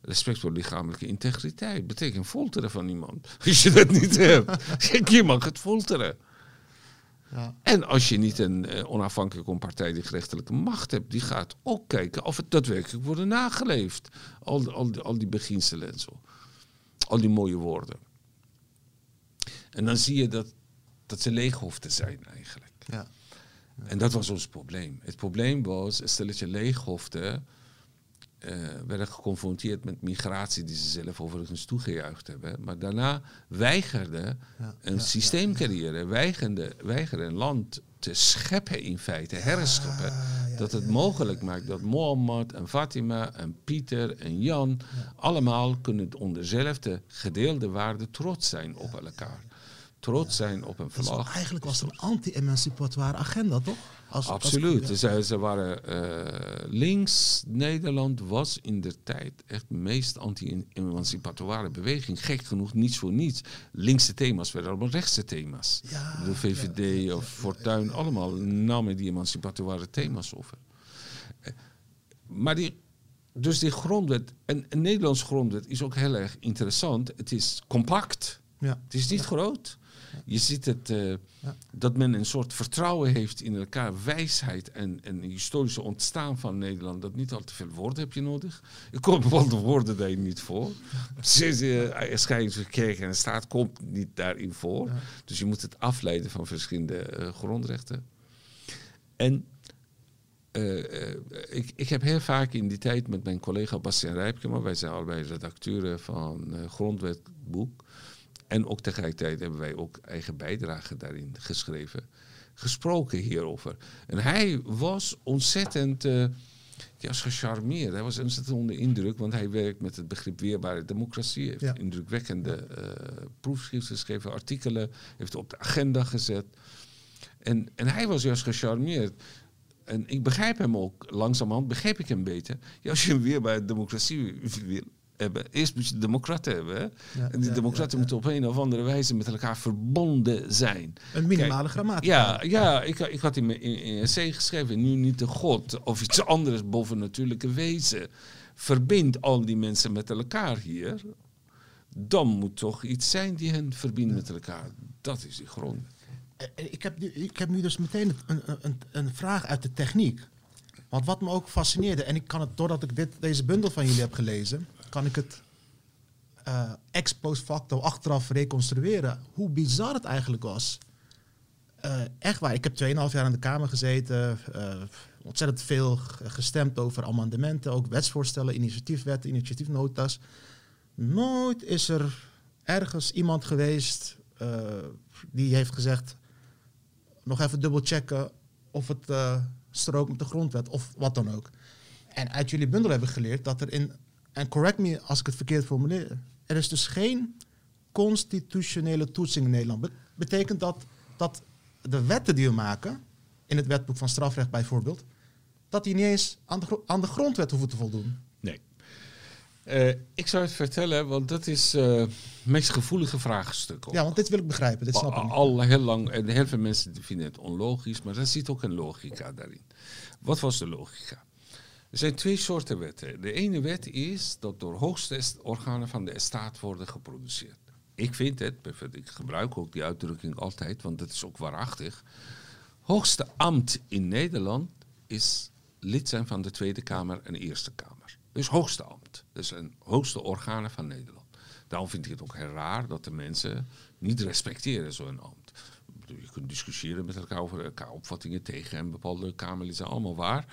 Respect voor lichamelijke integriteit betekent folteren van iemand. Als je dat niet hebt, je mag het folteren. Ja. En als je niet een uh, onafhankelijke onpartijdige rechterlijke macht hebt, die gaat ook kijken of het daadwerkelijk wordt nageleefd. Al, al, al die beginselen en zo. Al die mooie woorden. En dan zie je dat, dat ze leeg hoeft te zijn eigenlijk. Ja. En dat was ons probleem. Het probleem was, een stelletje leeghoften uh, werden geconfronteerd met migratie die ze zelf overigens toegejuicht hebben. Maar daarna weigerden een ja, systeemcarrière, weigerden, weigerden een land te scheppen in feite, herscheppen. dat het mogelijk maakt dat Mohammed en Fatima en Pieter en Jan allemaal kunnen onder dezelfde gedeelde waarde trots zijn op elkaar. Trots zijn op een vlag. eigenlijk was het een anti-emancipatoire agenda, toch? Als- Absoluut. Ze, ze waren eh, links. Nederland was in de tijd echt de meest anti-emancipatoire beweging. Gek genoeg, niets voor niets. Linkse thema's werden allemaal rechtse thema's. Ja, de VVD ja, of Fortuyn, allemaal namen die emancipatoire thema's over. Eh, Maar die, dus die grondwet, en een Nederlands grondwet is ook heel erg interessant. Het is compact. Ja. Het is niet groot. Je ziet het, eh, Ja. dat men een soort vertrouwen heeft in elkaar, wijsheid en, en historische ontstaan van Nederland. Dat niet al te veel woorden heb je nodig. Ik kom wel de woorden daar niet voor. Sinds uh, en de staat komt niet daarin voor. Ja. Dus je moet het afleiden van verschillende eh, grondrechten. En eh, ik, ik heb heel vaak in die tijd met mijn collega Bastiaan Rijpke, maar wij zijn allebei redacteuren van eh Grondwetboek. En ook tegelijkertijd hebben wij ook eigen bijdrage daarin geschreven, gesproken hierover. En hij was ontzettend eh, ja, gecharmeerd. Hij was ontzettend onder indruk, want hij werkt met het begrip weerbare democratie. Heeft Ja. indrukwekkende eh proefschriften geschreven, artikelen, heeft op de agenda gezet. En, en hij was juist gecharmeerd. En ik begrijp hem ook, langzamerhand begrijp ik hem beter. Ja, als je een weerbare democratie wil hebben, eerst moet je democraten hebben. Ja, en die ja, democraten ja, moeten op een of andere wijze met elkaar verbonden zijn. Een minimale Kijk, grammatica. Ja, ja ik, ik had in mijn in, essay geschreven, nu niet de God of iets anders bovennatuurlijke wezen. Verbindt al die mensen met elkaar hier. Dan moet toch iets zijn die hen verbindt met elkaar. Dat is die grond. Eh, Ik heb, nu, ik heb nu dus meteen een, een, een vraag uit de techniek. Want wat me ook fascineerde, en ik kan het doordat ik dit, deze bundel van jullie heb gelezen, kan ik het eh, ex post facto achteraf reconstrueren. Hoe bizar het eigenlijk was. Eh, echt waar, ik heb 2,5 jaar in de Kamer gezeten, eh, ontzettend veel gestemd over amendementen, ook wetsvoorstellen, initiatiefwetten, initiatiefnota's. Nooit is er ergens iemand geweest die heeft gezegd, nog even dubbel checken of het strookt met de grondwet of wat dan ook. En uit jullie bundel heb ik geleerd dat er in, en correct me als ik het verkeerd formuleer, er is dus geen constitutionele toetsing in Nederland. Be- betekent dat dat de wetten die we maken, in het wetboek van strafrecht bijvoorbeeld, dat die niet eens aan de, gro- aan de grondwet hoeven te voldoen. Nee. Eh, ik zou het vertellen, want dat is eh, het meest gevoelige vraagstuk. ook. Ja, want dit wil ik begrijpen, dit snap ik al, al heel lang, en heel veel mensen vinden het onlogisch, maar er zit ook een logica daarin. Wat was de logica? Er zijn twee soorten wetten. De ene wet is dat door hoogste organen van de staat worden geproduceerd. Ik vind het, ik gebruik ook die uitdrukking altijd, want dat is ook waarachtig. Hoogste ambt in Nederland is lid zijn van de Tweede Kamer en Eerste Kamer. Dus hoogste ambt. Dus een hoogste organen van Nederland. Daarom vind ik het ook heel raar dat de mensen niet respecteren zo'n ambt. Je kunt discussiëren met elkaar over elkaar opvattingen tegen en bepaalde Kamerleden zijn allemaal waar.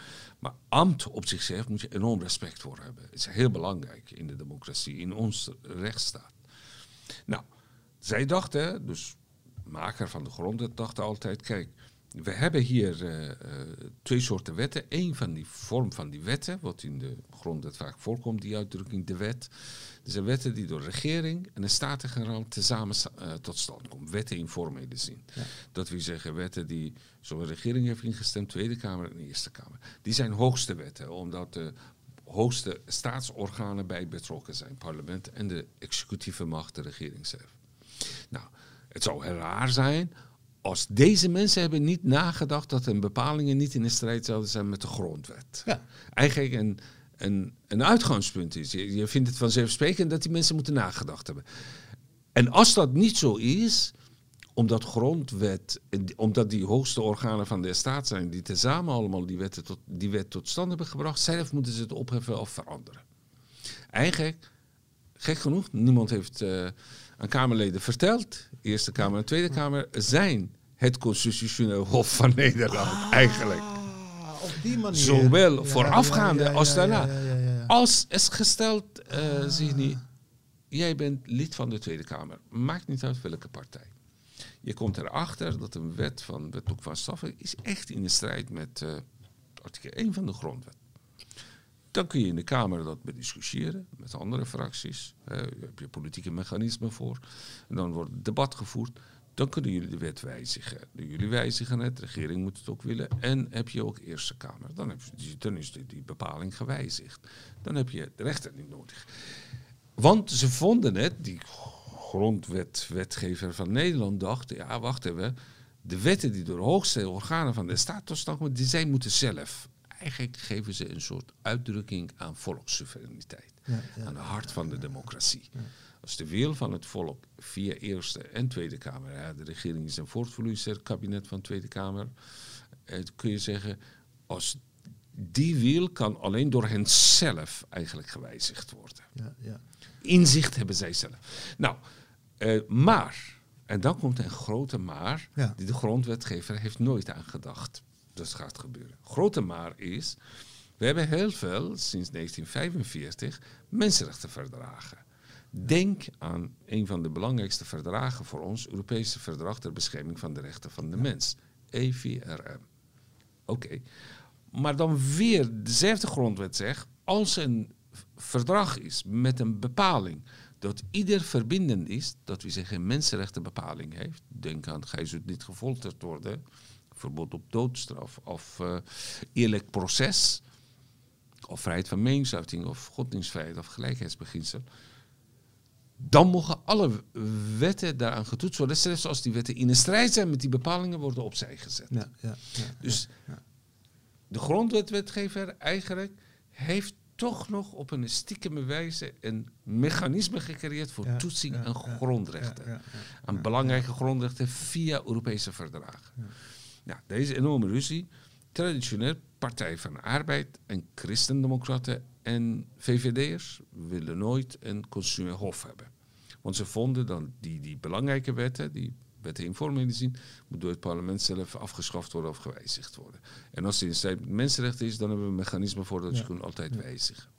Maar ambt op zichzelf moet je enorm respect voor hebben. Het is heel belangrijk in de democratie, in onze rechtsstaat. Nou, zij dachten, dus maker van de grondwet dacht altijd, kijk, we hebben hier eh, eh, twee soorten wetten. Eén van die vorm van die wetten, wat in de grondwet vaak voorkomt, die uitdrukking de wet. Dat zijn wetten die door regering en de statengeneraal tezamen eh, tot stand komen. Wetten in formele zin. Dat wil zeggen wetten die zo'n regering heeft ingestemd, Tweede Kamer en Eerste Kamer. Die zijn hoogste wetten, omdat de hoogste staatsorganen bij betrokken zijn. Parlement en de executieve macht, de regering zelf. Nou, het zou heel raar zijn als deze mensen hebben niet nagedacht dat hun bepalingen niet in de strijd zouden zijn met de grondwet. Ja. Eigenlijk een, een, een uitgangspunt is. Je, je vindt het vanzelfsprekend dat die mensen moeten nagedacht hebben. En als dat niet zo is, omdat grondwet, omdat die hoogste organen van de staat zijn, die tezamen allemaal die, wetten tot, die wet tot stand hebben gebracht, zelf moeten ze het opheffen of veranderen. Eigenlijk, gek genoeg, niemand heeft eh, aan Kamerleden verteld, Eerste Kamer en Tweede Kamer zijn het constitutioneel hof van Nederland, eigenlijk. Ah, op die manier. Zowel voorafgaande als daarna. Als is gesteld, eh Zigny, jij bent lid van de Tweede Kamer. Maakt niet uit welke partij. Je komt erachter dat een wet van wetboek van straffen is echt in de strijd met eh, artikel 1 van de grondwet. Dan kun je in de Kamer dat bediscussiëren met andere fracties. Eh, Daar heb je politieke mechanismen voor. En dan wordt het debat gevoerd. Dan kunnen jullie de wet wijzigen. Jullie wijzigen het, de regering moet het ook willen. En heb je ook Eerste Kamer. Dan, heb je, dan is die, die bepaling gewijzigd. Dan heb je de rechter niet nodig. Want ze vonden het, die grondwetwetgever van Nederland dacht, ja wacht even, de wetten die door de hoogste organen van de staat tot stand komen, die zij moeten zelf. Eigenlijk geven ze een soort uitdrukking aan volkssoevereiniteit. Ja, ja. aan het hart van de democratie. Als de wil van het volk via Eerste en Tweede Kamer, ja, de regering is een voortvloeister, kabinet van Tweede Kamer, eh, kun je zeggen, als die wil kan alleen door hen zelf eigenlijk gewijzigd worden. Ja, ja. Inzicht hebben zij zelf. Nou, eh, maar, en dan komt een grote maar, Ja. die de grondwetgever heeft nooit aan gedacht. Dat gaat gebeuren. Grote maar is, we hebben heel veel, sinds 1945, mensenrechtenverdragen. Denk aan een van de belangrijkste verdragen voor ons, Europese Verdrag ter Bescherming van de Rechten van de Mens, EVRM. Oké. Maar dan weer dezelfde grondwet zegt, als een verdrag is met een bepaling dat ieder verbindend is, dat wie zich geen mensenrechtenbepaling heeft, denk aan gij zult niet gefolterd worden, verbod op doodstraf of eh, eerlijk proces, of vrijheid van meningsuiting of godsdienstvrijheid of gelijkheidsbeginsel, dan mogen alle wetten daaraan getoetst worden, zelfs als die wetten in een strijd zijn met die bepalingen, worden opzij gezet. Ja, ja, ja. Dus de grondwetwetgever eigenlijk heeft toch nog op een stiekeme wijze een mechanisme gecreëerd voor toetsing aan grondrechten. Aan belangrijke grondrechten via Europese verdragen. Nou, deze enorme ruzie, traditioneel Partij van de Arbeid en Christendemocraten en VVD'ers willen nooit een constitutioneel hof hebben. Want ze vonden dan die, die belangrijke wetten, die wetten in vorming zien, moet door het parlement zelf afgeschaft worden of gewijzigd worden. En als die in strijd met mensenrechten is, dan hebben we een mechanisme voor dat Ja. je kunt altijd wijzigen.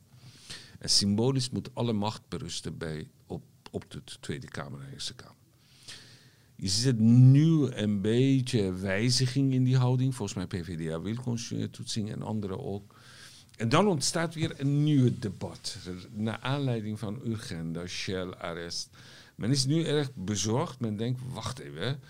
En symbolisch moet alle macht berusten bij, op, op de Tweede Kamer en Eerste Kamer. Je ziet het nu een beetje wijziging in die houding. Volgens mij PvdA wil constitutionele toetsing en anderen ook. En dan ontstaat weer een nieuw debat. Naar aanleiding van Urgenda, Shell, arrest. Men is nu erg bezorgd. Men denkt, wacht even.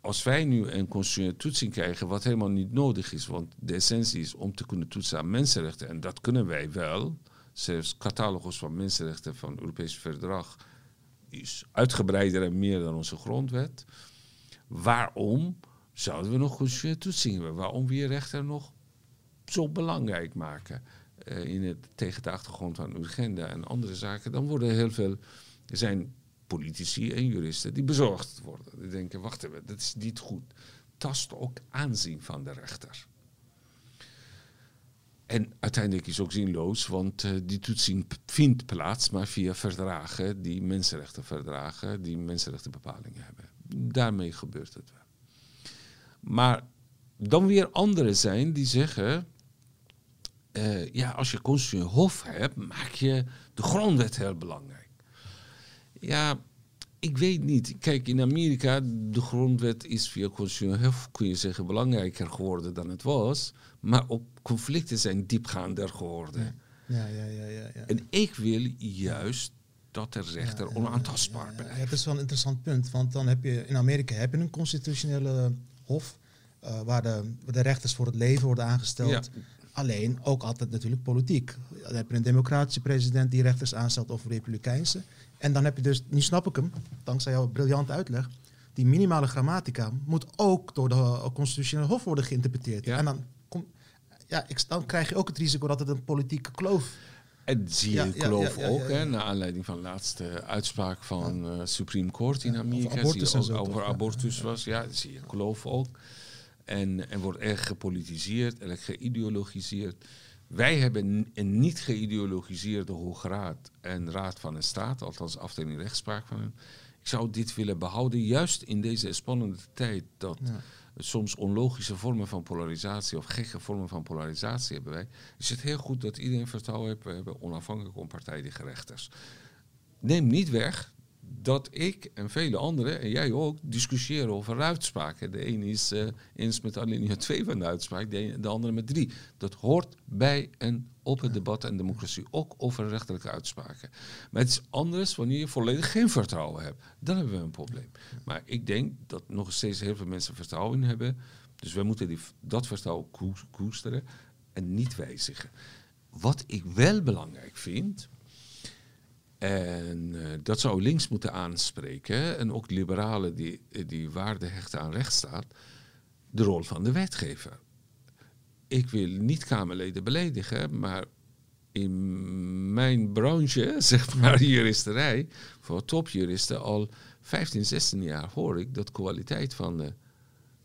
Als wij nu een constitutionele toetsing krijgen, wat helemaal niet nodig is, want de essentie is om te kunnen toetsen aan mensenrechten, en dat kunnen wij wel, zelfs catalogus van mensenrechten van het Europees Verdrag is uitgebreider en meer dan onze grondwet. Waarom zouden we nog constitutionele toetsing hebben? Waarom we je rechten nog zo belangrijk maken eh, in het, tegen de achtergrond van Urgenda en andere zaken? Dan worden heel veel, zijn politici en juristen die bezorgd worden. Die denken, wacht even, dat is niet goed. Tast ook aanzien van de rechter. En uiteindelijk is ook zinloos, want eh, die toetsing vindt plaats, maar via verdragen die mensenrechtenverdragen, die mensenrechtenbepalingen hebben. Daarmee gebeurt het wel. Maar dan weer anderen zijn die zeggen, eh, ja, als je constitutioneel hof hebt, maak je de grondwet heel belangrijk. Ja, ik weet niet. Kijk, in Amerika, de grondwet is via constitutioneel hof, kun je zeggen, belangrijker geworden dan het was. Maar ook conflicten zijn diepgaander geworden. Ja, ja, ja, ja, ja. En ik wil juist dat de rechter onaantastbaar Ja, blijft. het is wel een interessant punt, want dan heb je in Amerika heb je een constitutionele hof eh, waar, de, waar de rechters voor het leven worden aangesteld. Ja. Alleen ook altijd natuurlijk politiek. Dan heb je een democratische president die rechters aanstelt of republikeinse. En dan heb je dus, nu snap ik hem, dankzij jouw briljante uitleg, die minimale grammatica moet ook door de constitutionele hof worden geïnterpreteerd. Ja. En dan, kom, ja, ik, dan krijg je ook het risico dat het een politieke kloof En zie je Ja, ja, geloof ja, ja, ook, hè, naar aanleiding van de laatste uitspraak van eh Supreme Court in Amerika, over abortus zie je en ook zo, over abortus was, ja, zie je geloof ook. En, en wordt erg gepolitiseerd, erg geïdeologiseerd. Wij hebben een niet geïdeologiseerde Hoge Raad en Raad van een Staat, althans afdeling rechtspraak van hen. Ik zou dit willen behouden, juist in deze spannende tijd dat Ja. soms onlogische vormen van polarisatie of gekke vormen van polarisatie hebben wij, is het heel goed dat iedereen vertrouwen heeft. We hebben onafhankelijke onpartijdige rechters. Neem niet weg dat ik en vele anderen, en jij ook, discussiëren over uitspraken. De een is eh, eens met alinea 2 van de uitspraak, de, andere met 3. Dat hoort bij een open debat en democratie. Ook over rechterlijke uitspraken. Maar het is anders wanneer je volledig geen vertrouwen hebt. Dan hebben we een probleem. Maar ik denk dat nog steeds heel veel mensen vertrouwen in hebben. Dus wij moeten die, dat vertrouwen koes- koesteren en niet wijzigen. Wat ik wel belangrijk vind, en eh, dat zou links moeten aanspreken, en ook liberalen die, die waarde hechten aan rechtsstaat, de rol van de wetgever. Ik wil niet Kamerleden beledigen, maar in mijn branche, zeg maar juristerij, voor topjuristen al 15, 16 jaar hoor ik dat de kwaliteit van de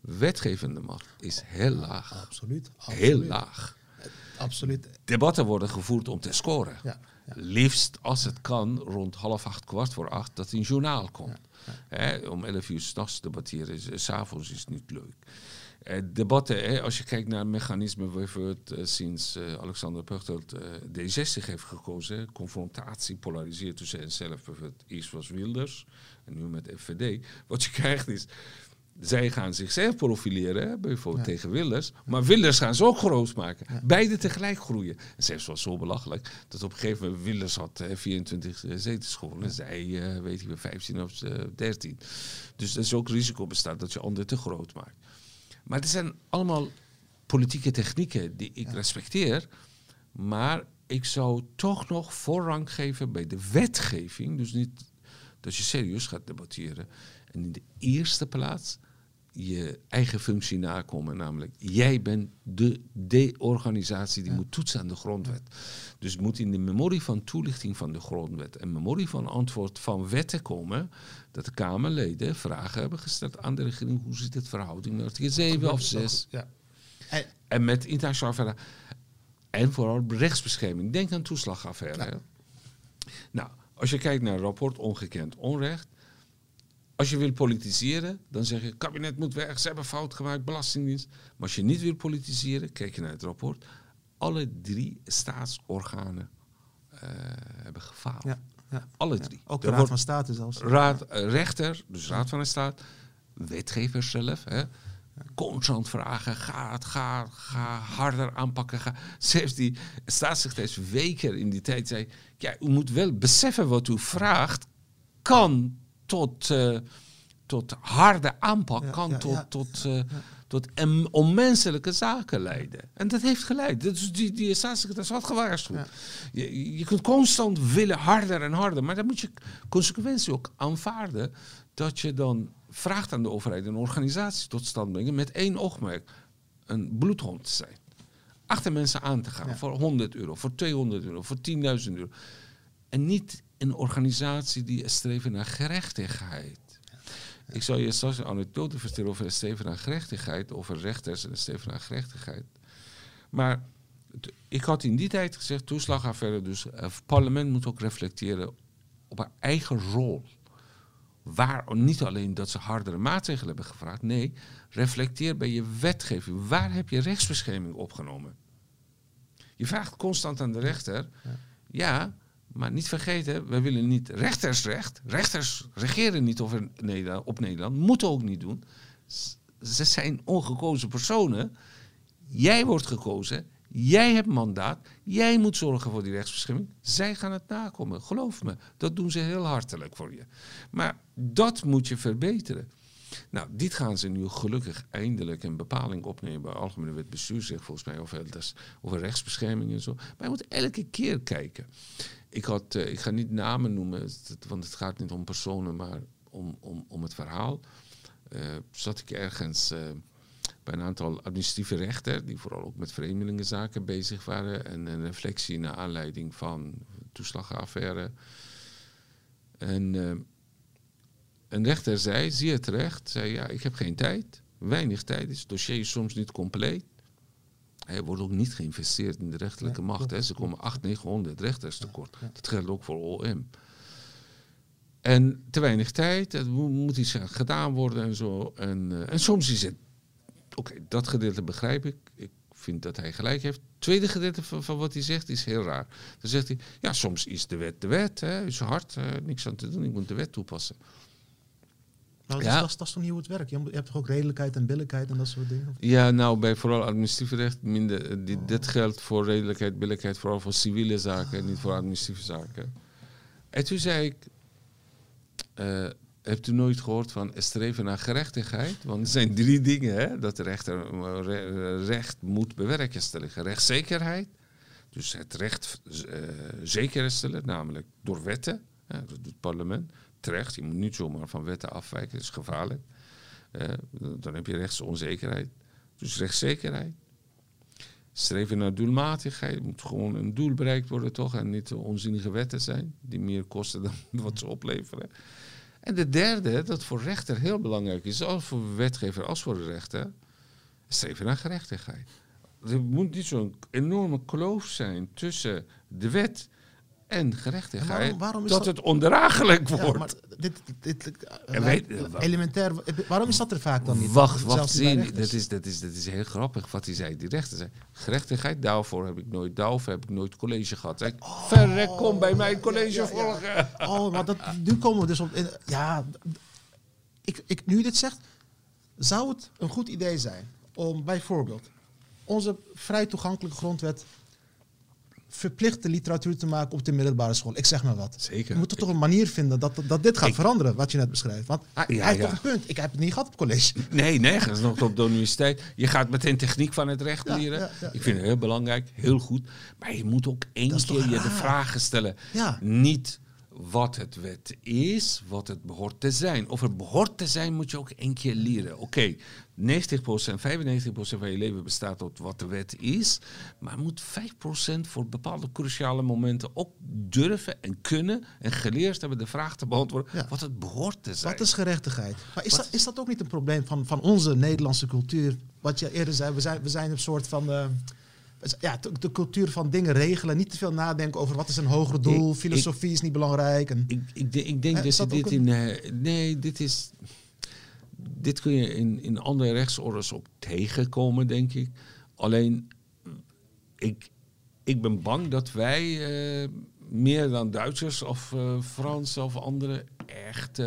wetgevende macht is heel laag. Absoluut. Heel absoluut. laag. Absoluut. Debatten worden gevoerd om te scoren. Ja. Liefst als het kan rond half acht, kwart voor acht, dat een journaal komt. Hè, om elf uur s'nachts debatteren, is- s s'avonds is niet leuk. Eh, debatten, hè, als je kijkt naar mechanismen bijvoorbeeld eh, sinds eh, Alexander Pechtold eh, D60 heeft gekozen, hè, confrontatie, polariseert tussen hen zelf, bijvoorbeeld eerst was Wilders en nu met FVD. Wat je krijgt is, zij gaan zichzelf profileren, hè, bijvoorbeeld tegen Wilders. Maar Wilders gaan ze ook groot maken. Beide tegelijk groeien. En zelfs was zo belachelijk dat op een gegeven moment Wilders had eh, 24 zetels gewonnen. Zij, eh, weet ik wel, 15 of eh, 13. Dus er is ook risico bestaat dat je anderen te groot maakt. Maar het zijn allemaal politieke technieken die ik respecteer. Maar ik zou toch nog voorrang geven bij de wetgeving. Dus niet dat je serieus gaat debatteren. En in de eerste plaats je eigen functie nakomen. Namelijk, jij bent de, de organisatie die moet toetsen aan de grondwet. Dus moet in de memorie van toelichting van de grondwet en memorie van antwoord van wetten komen. Dat de Kamerleden vragen hebben gesteld aan de regering. Hoe zit het verhouding met artikel 7 of 6? Ja. En, En met internationaal verder. En vooral rechtsbescherming. Denk aan toeslagaffaire. Nou, als je kijkt naar het rapport Ongekend Onrecht. Als je wil politiseren, dan zeg je: kabinet moet weg, ze hebben fout gemaakt, belastingdienst. Maar als je niet wil politiseren, kijk je naar het rapport. Alle drie staatsorganen eh, hebben gefaald. ja, ja. Alle drie. Ook de Raad wordt van State zelfs. raad, eh, rechter, dus raad van de staat, wetgevers zelf, hè, constant vragen, ga, het, ga, ga harder aanpakken. Ga. Zelfs die staatssecretaris Weker in die tijd zei, ja, u moet wel beseffen wat u vraagt, kan tot, eh, tot harde aanpak, Ja, kan ja, tot, ja. tot, eh, tot onmenselijke zaken leiden. En dat heeft geleid. Dus die, die staatssecretaris had gewaarschuwd. Je, je kunt constant willen harder en harder, maar dan moet je consequentie ook aanvaarden dat je dan vraagt aan de overheid een organisatie tot stand brengen met één oogmerk: een bloedhond te zijn. Achter mensen aan te gaan voor 100 euro, voor 200 euro, voor 10.000 euro. En niet een organisatie die streven naar gerechtigheid. Ik zal je straks een anekdote vertellen over het streven naar gerechtigheid, over rechters en het streven naar gerechtigheid. Maar ik had in die tijd gezegd, toeslagaffaire, dus het parlement moet ook reflecteren op haar eigen rol. Waar, niet alleen dat ze hardere maatregelen hebben gevraagd, nee, reflecteer bij je wetgeving. Waar heb je rechtsbescherming opgenomen? Je vraagt constant aan de rechter, ja, maar niet vergeten, wij willen niet rechtersrecht. Rechters regeren niet over Nederland, op Nederland, moeten ook niet doen. Ze zijn ongekozen personen. Jij wordt gekozen, jij hebt mandaat, jij moet zorgen voor die rechtsbescherming. Zij gaan het nakomen, geloof me. Dat doen ze heel hartelijk voor je. Maar dat moet je verbeteren. Nou, dit gaan ze nu gelukkig eindelijk een bepaling opnemen bij Algemene Wet Bestuursrecht, volgens mij, over, elders, over rechtsbescherming en zo. Maar je moet elke keer kijken. Ik, had, eh, ik ga niet namen noemen, het- want het gaat niet om personen, maar om, om, om het verhaal. Eh, zat ik ergens eh, bij een aantal administratieve rechten, die vooral ook met vreemdelingenzaken bezig waren, en een reflectie naar aanleiding van toeslagaffaire. En een rechter zei, zeer terecht, zei ja, ik heb geen tijd, weinig tijd, het dossier is soms niet compleet. Er wordt ook niet geïnvesteerd in de rechterlijke macht. Hè. Ze komen 800, 900 rechters tekort. Dat geldt ook voor OM. En te weinig tijd, er mo- moet iets aan gedaan worden en zo. En, eh, en soms is het, oké, dat gedeelte begrijp ik. Ik vind dat hij gelijk heeft. Het tweede gedeelte van, van wat hij zegt is heel raar. Dan zegt hij, ja, soms is de wet de wet. Hè, is hard, eh, niks aan te doen, ik moet de wet toepassen. Nou, Ja. dat, is, dat is toch niet hoe het werkt? Je, hebt toch ook redelijkheid en billijkheid en dat soort dingen? Ja, nou, bij vooral administratief recht minder. eh, die- Dit geldt voor redelijkheid, billijkheid, vooral voor civiele zaken, niet voor administratieve zaken. En toen zei ik, eh, hebt u nooit gehoord van streven naar gerechtigheid? Want er zijn drie dingen, hè, dat de rechter eh, re- recht moet bewerkstelligen. Rechtszekerheid, dus het recht eh, zeker stellen, namelijk door wetten. Ja, dat doet het parlement. Terecht, je moet niet zomaar van wetten afwijken, dat is gevaarlijk. Eh, dan heb je rechtsonzekerheid. Dus rechtszekerheid. Streven naar doelmatigheid. Moet gewoon een doel bereikt worden, toch? En niet onzinnige wetten zijn, die meer kosten dan wat ze opleveren. En de derde, dat voor rechter heel belangrijk is, zowel voor wetgever als voor de rechter, streven naar gerechtigheid. Er moet niet zo'n enorme kloof zijn tussen de wet en gerechtigheid, En waarom- waarom is dat, dat- het ondraaglijk wordt. Ja, maar dit, dit, dit eh, En eh, elementair. Waarom is dat er vaak dan niet? Wacht, wacht, niet bij zie, rechters. dat is, dat, is, dat is heel grappig wat hij zei. Die rechter zei, gerechtigheid, daarvoor heb ik nooit, daarover heb ik nooit college gehad. Zeg, Verrek, kom bij mij college ja, ja. volgen. Oh, maar dat, nu komen we dus op. in- Ja, ik, ik, nu dit zegt, zou het een goed idee zijn om bijvoorbeeld onze vrij toegankelijke grondwet verplichte literatuur te maken op de middelbare school? Ik zeg maar wat. Zeker. We moeten toch een manier vinden dat, dat dit gaat Ik- veranderen, wat je net beschrijft. Want hij, Ja, hij heeft ja. toch een punt. Ik heb het niet gehad op college. Nee, nergens nog op de universiteit. Je gaat meteen techniek van het recht leren. ja, ik vind het heel belangrijk, heel goed. Maar je moet ook één keer je de vragen stellen. Ja. Niet wat het wet is, wat het behoort te zijn. Of het behoort te zijn, moet je ook één keer leren. Oké, 90%, 95% van je leven bestaat uit wat de wet is. Maar moet 5% voor bepaalde cruciale momenten ook durven en kunnen en geleerd hebben de vraag te beantwoorden Ja. wat het behoort te zijn. Wat is gerechtigheid? Maar is, Wat- dat, is dat ook niet een probleem van, van onze Nederlandse cultuur? Wat je eerder zei, we zijn, we zijn een soort van. eh, ja, de, cultuur van dingen regelen. Niet te veel nadenken over wat is een hoger doel. Ik- Filosofie is niet belangrijk. En, Ik, ik, ik denk dat dat dit een- in. eh, nee, dit is. Dit kun je in, in andere rechtsorders ook tegenkomen, denk ik. Alleen, ik, ik ben bang dat wij eh, meer dan Duitsers of eh Fransen of anderen echt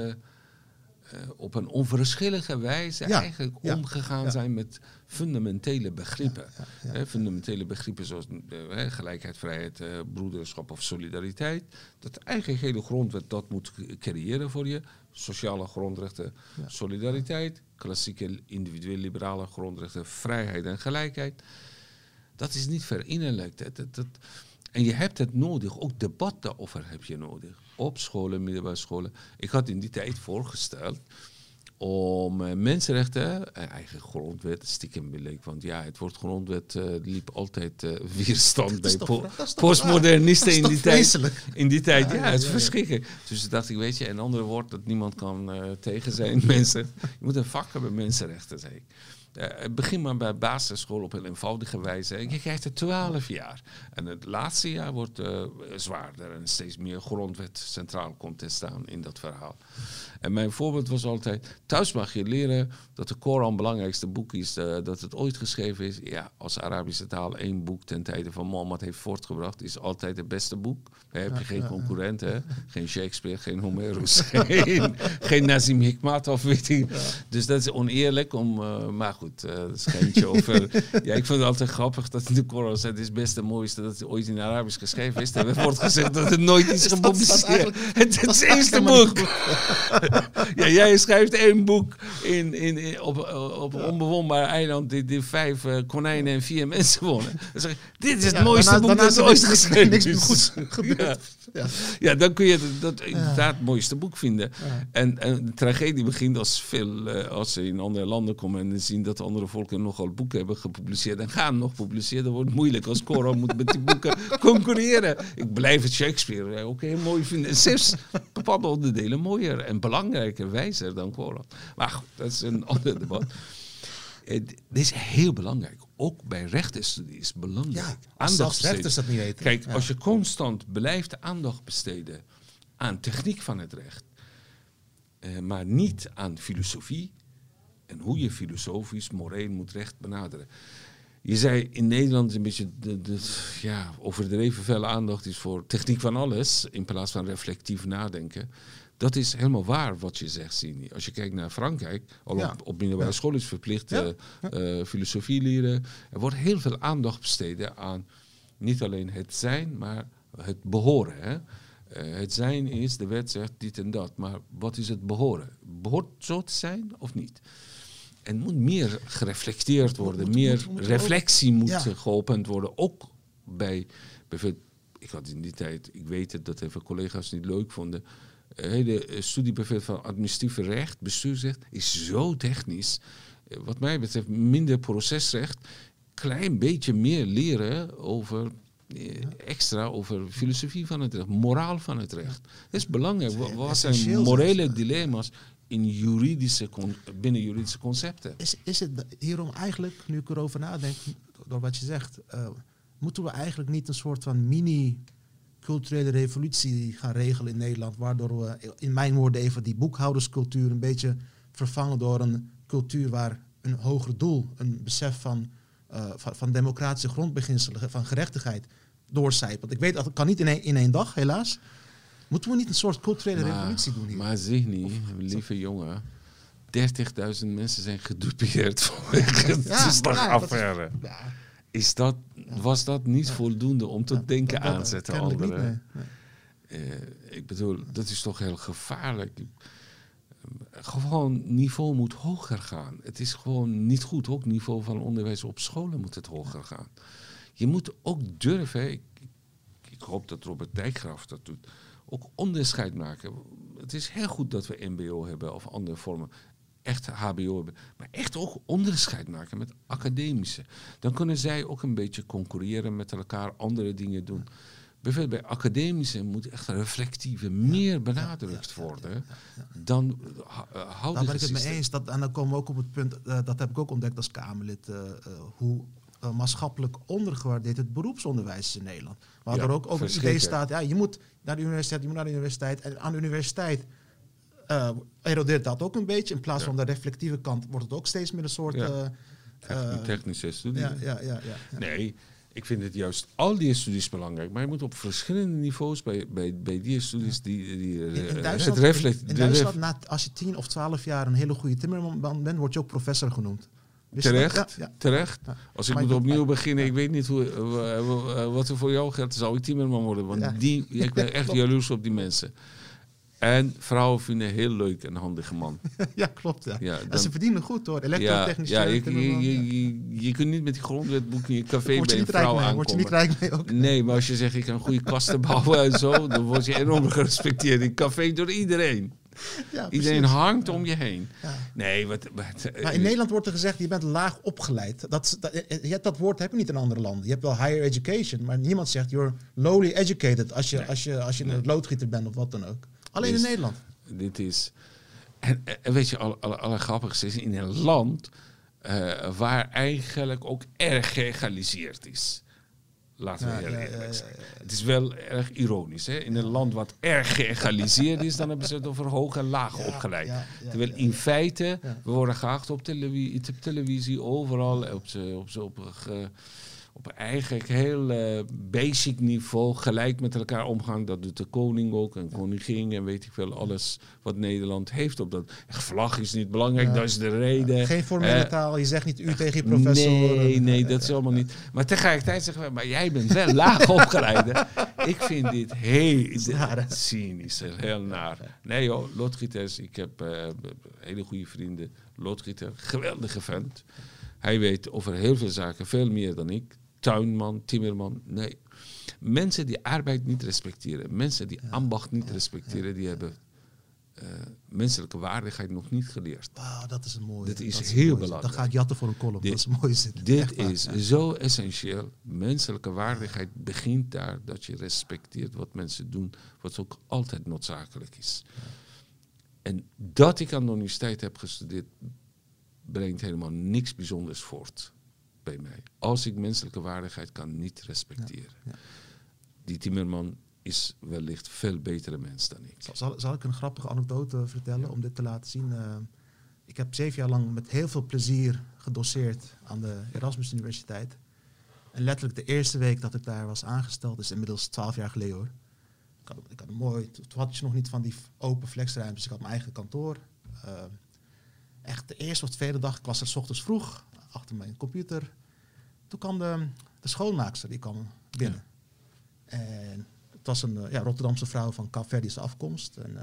op een onverschillige wijze Ja, eigenlijk ja, omgegaan ja. zijn met fundamentele begrippen. ja. Hè, fundamentele begrippen zoals eh, hè, gelijkheid, vrijheid, eh, broederschap of solidariteit. Dat eigenlijk hele grondwet dat moet creëren voor je. Sociale grondrechten, solidariteit. Klassieke individuele liberale grondrechten, vrijheid en gelijkheid. Dat is niet verinnerlijkt. Dat, dat, dat- en je hebt het nodig, ook debat daarover heb je nodig. Op scholen, middelbare scholen. Ik had in die tijd voorgesteld om eh, mensenrechten, eh, eigen grondwet, stiekem bleek, want ja, het woord grondwet eh, liep altijd weerstand bij po- postmodernisten in die tijd. In die tijd, ja, Ja, het is ja, verschrikkelijk. Dus dacht ik, weet je, een ander woord dat niemand kan tegen zijn, mensen. Je moet een vak hebben, mensenrechten, zei ik. Begin maar bij basisschool op een eenvoudige wijze. Je krijgt er twaalf jaar. En het laatste jaar wordt zwaarder en steeds meer grondwet centraal komt te staan in dat verhaal. En mijn voorbeeld was altijd, thuis mag je leren dat de Koran het belangrijkste boek is eh, dat het ooit geschreven is. Ja, als Arabische taal één boek ten tijde van Mohammed heeft voortgebracht, is altijd het beste boek. Daar heb je geen concurrent, hè? Geen Shakespeare, geen Homerus, geen, geen Nazim Hikmat of weet ik. Dus dat is oneerlijk om, eh, maar goed, eh dat is geintje over. Ja, ik vind het altijd grappig dat in de Koran staat, het is best het mooiste dat het ooit in Arabisch geschreven is. Er wordt gezegd dat het nooit is gepubliceerd. Het, is het eerste boek. Ja, jij schrijft één boek in, in, in- op, op een onbewoonbaar eiland die, die vijf eh, konijnen en vier mensen wonen. Dan zeg ik, dit is het mooiste daarna- boek dat ooit niks- geschreven niks is. meer goeds gebeurd. Ja. Ja. Dan kun je dat, inderdaad het mooiste boek vinden. En, en de tragedie begint als, veel, eh, als ze in andere landen komen en zien dat andere volken nogal boeken hebben gepubliceerd en gaan nog publiceren. Dan wordt het moeilijk als Koran moet met die boeken concurreren. Ik blijf het Shakespeare eh, ook heel mooi vinden. En zelfs bepaalde onderdelen mooier en belangrijker, wijzer dan Koran. Maar goed, dat is een ander debat. Dit is heel belangrijk. Ook bij rechtenstudie is belangrijk. Ja, Aandacht zelfs rechters dat niet weten. Kijk, Ja. als je constant blijft aandacht besteden aan techniek van het recht, eh, maar niet aan filosofie en hoe je filosofisch, moreel moet recht benaderen. Je zei in Nederland een beetje de, de, ja, overdreven veel aandacht is voor techniek van alles in plaats van reflectief nadenken. Dat is helemaal waar wat je zegt, Sini. Als je kijkt naar Frankrijk, al Ja. op, op middelbare school is verplicht eh, eh, filosofie leren. Er wordt heel veel aandacht besteed aan niet alleen het zijn, maar het behoren. Hè? Eh, het zijn is, de wet zegt dit en dat, maar wat is het behoren? Behoort zo te zijn of niet? En moet meer gereflecteerd worden, moet- meer moet- moet er ook- reflectie moet Ja. geopend worden. Ook bij, bijvoorbeeld, ik had in die tijd, ik weet het, dat even collega's niet leuk vonden. Hele eh, studie bijvoorbeeld van administratieve recht, bestuursrecht, is zo technisch. Eh, Wat mij betreft minder procesrecht, klein beetje meer leren over eh, extra over filosofie van het recht, moraal van het recht. Dat is belangrijk. Wa- Wat zijn morele dilemma's in juridische binnen juridische concepten? Is, is het hierom eigenlijk, nu ik erover nadenk, door wat je zegt, moeten we eigenlijk niet een soort van mini-culturele revolutie gaan regelen in Nederland, waardoor we in mijn woorden even die boekhouderscultuur een beetje vervangen door een cultuur waar een hoger doel, een besef van, eh, van, van democratische grondbeginselen, van gerechtigheid doorcijpelt. Ik weet dat het kan niet in één, in één dag, helaas. Moeten we niet een soort culturele revolutie doen hier? Maar zeg niet, lieve jongen. 30.000 mensen zijn gedupeerd vanwege de ja, Is dat, was dat niet voldoende om tot denken niet, nee. Nee. Eh, ik bedoel, dat is toch heel gevaarlijk. Gewoon niveau moet hoger gaan. Het is gewoon niet goed. Ook niveau van onderwijs op scholen moet het hoger gaan. Je moet ook durven. Ik, ik, ik hoop dat Robert Dijkgraaf dat doet. Ook onderscheid maken. Het is heel goed dat we MBO hebben of andere vormen. Echt HBO hebben. Maar echt ook onderscheid maken met academische. Dan kunnen zij ook een beetje concurreren met elkaar, andere dingen doen. Bijvoorbeeld bij academische moet echt reflectieve meer benadrukt worden dan houden Daar ben ik het mee eens. Dat, en dan komen we ook op het punt, eh, dat heb ik ook ontdekt als Kamerlid, eh, eh, hoe maatschappelijk ondergewaardeerd het beroepsonderwijs is in Nederland. Waardoor Ja, ook, ook het idee staat, ja, je moet naar de universiteit, je moet naar de universiteit. En aan de universiteit eh, erodeert dat ook een beetje. In plaats Ja. van de reflectieve kant wordt het ook steeds meer een soort... Ja. eh, technische studie. ja, ja, ja, ja, ja. Nee, ik vind het juist al die studies belangrijk. Maar je moet op verschillende niveaus bij, bij, bij die studies die, die In, het reflect, in, Duitsland ref- na, als je tien of twaalf jaar een hele goede timmerman bent, word je ook professor genoemd. Dat? Terecht, Ja, ja. terecht. Ja. Als ik Maar moet opnieuw beginnen, ik weet niet hoe, wat er voor jou geldt, zou ik timmerman worden. Want die, ik ben echt jaloers op die mensen. En vrouwen vinden een heel leuk en handige man. ja, klopt. Ja. Ja, dan- ze verdienen goed hoor. Ja, Elektrotechnicien. ja, je, je, je, je, kunt niet met die grondwetboek in je café Word je bij een vrouw mee? Word je niet aankomen. rijk mee ook? Nee, maar als je zegt ik kan goede kasten bouwen en zo, dan word je enorm gerespecteerd in café door iedereen. Ja, Iedereen hangt om je heen. Ja. Nee, wat, wat, Maar in Nederland wordt er gezegd, je bent laag opgeleid. Dat, dat, je hebt dat woord heb je niet in andere landen. Je hebt wel higher education, maar niemand zegt you're lowly educated als je, als je, als je een loodgieter bent of wat dan ook. Alleen in Nederland. dit is. En, en weet je, alle, alle, allergrappigste is in een land eh, waar eigenlijk ook erg geëgaliseerd is. Laten we Ja, heel eerlijk ja, ja, zijn. Het is wel erg ironisch. Hè? In een land wat erg geëgaliseerd is, dan hebben ze het over hoog en laag opgeleid. Terwijl in feite, we worden geacht op televisie, televisie overal, op, op, op, ge- op eigenlijk heel eh, basic niveau gelijk met elkaar omgaan. Dat doet de koning ook en koningin en weet ik veel, alles wat Nederland heeft op dat. Vlag is niet belangrijk, Ja. dat is de reden. Geen formele Eh, taal, je zegt niet u tegen je professor. Nee, nee, dat is allemaal niet. Maar tegelijkertijd zeggen we, maar jij bent wel laag opgeleid. Ik vind dit heel cynisch heel naar. Nee joh, loodgieters, ik heb eh, hele goede vrienden. Loodgieter, geweldige vent. Hij weet over heel veel zaken veel meer dan ik. Tuinman, timmerman, nee. Mensen die arbeid niet respecteren, mensen die ambacht niet respecteren, die hebben eh, menselijke waardigheid nog niet geleerd. Wauw, dat is een mooie. Dit is dat heel mooie zin. belangrijk. Dan ga ik jatten voor een column. Dit- dat is een mooie zin. Dit is zo essentieel. Menselijke waardigheid begint daar dat je respecteert wat mensen doen, wat ook altijd noodzakelijk is. En dat ik aan de universiteit heb gestudeerd, brengt helemaal niks bijzonders voort bij mij. Als ik menselijke waardigheid kan niet respecteren. ja. Die Timmerman is wellicht veel betere mens dan ik. Zal, zal ik een grappige anekdote vertellen om dit te laten zien? Eh, ik heb zeven jaar lang met heel veel plezier gedoseerd aan de Erasmus Universiteit. En letterlijk de eerste week dat ik daar was aangesteld, is inmiddels twaalf jaar geleden hoor, had, ik had een mooi, toen had je nog niet van die open flexruimtes. Ik had mijn eigen kantoor. Uh, echt de eerste of tweede dag, ik was er s ochtends vroeg achter mijn computer. Toen kwam de, de schoonmaakster, die kwam binnen. En het was een ja, Rotterdamse vrouw van Capverdische afkomst. En, uh,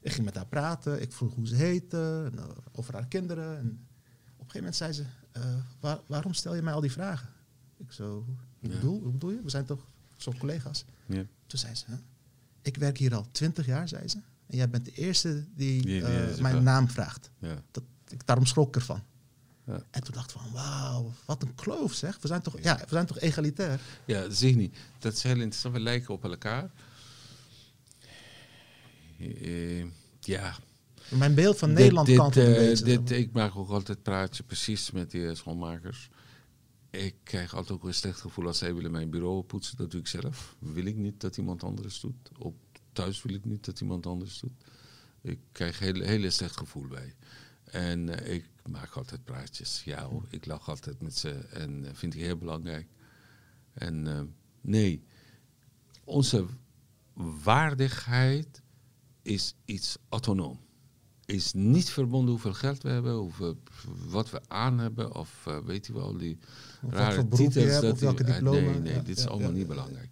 ik ging met haar praten. Ik vroeg hoe ze heette, en, uh, over haar kinderen. En op een gegeven moment zei ze, uh, waar, waarom stel je mij al die vragen? Ik zo, ja. bedoel, hoe bedoel je? We zijn toch zo collega's? Ja. Toen zei ze, ik werk hier al twintig jaar, zei ze. En jij bent de eerste die, Die- die eh, is mijn naam vraagt. Ja. Dat, ik, daarom schrok ik ervan. Ja. En toen dacht ik van, wauw, wat een kloof zeg. We zijn toch, ja, we zijn toch egalitair? Ja, dat zie je niet. Dat is heel interessant. We lijken op elkaar. Eh, ja. Mijn beeld van Dit- Nederland dit, kan het een eh, beetje. dit, Ik maak ook altijd praatje precies met die eh, schoonmakers. Ik krijg altijd ook een slecht gevoel als zij willen mijn bureau poetsen. Dat doe ik zelf. Wil ik niet dat iemand anders doet. Op thuis wil ik niet dat iemand anders doet. Ik krijg een hele slecht gevoel bij. En ik maak altijd praatjes. Ja hoor, ik lach altijd met ze. En eh, vind ik heel belangrijk. En eh, nee, onze waardigheid is iets autonoom. Is niet verbonden hoeveel geld we hebben, hoeveel, wat we aan hebben, of eh, weet je wel, die Of wat rare titels. hebt, dat welke die- diploma. Nee, nee, Ja, dit is ja, allemaal ja, niet belangrijk.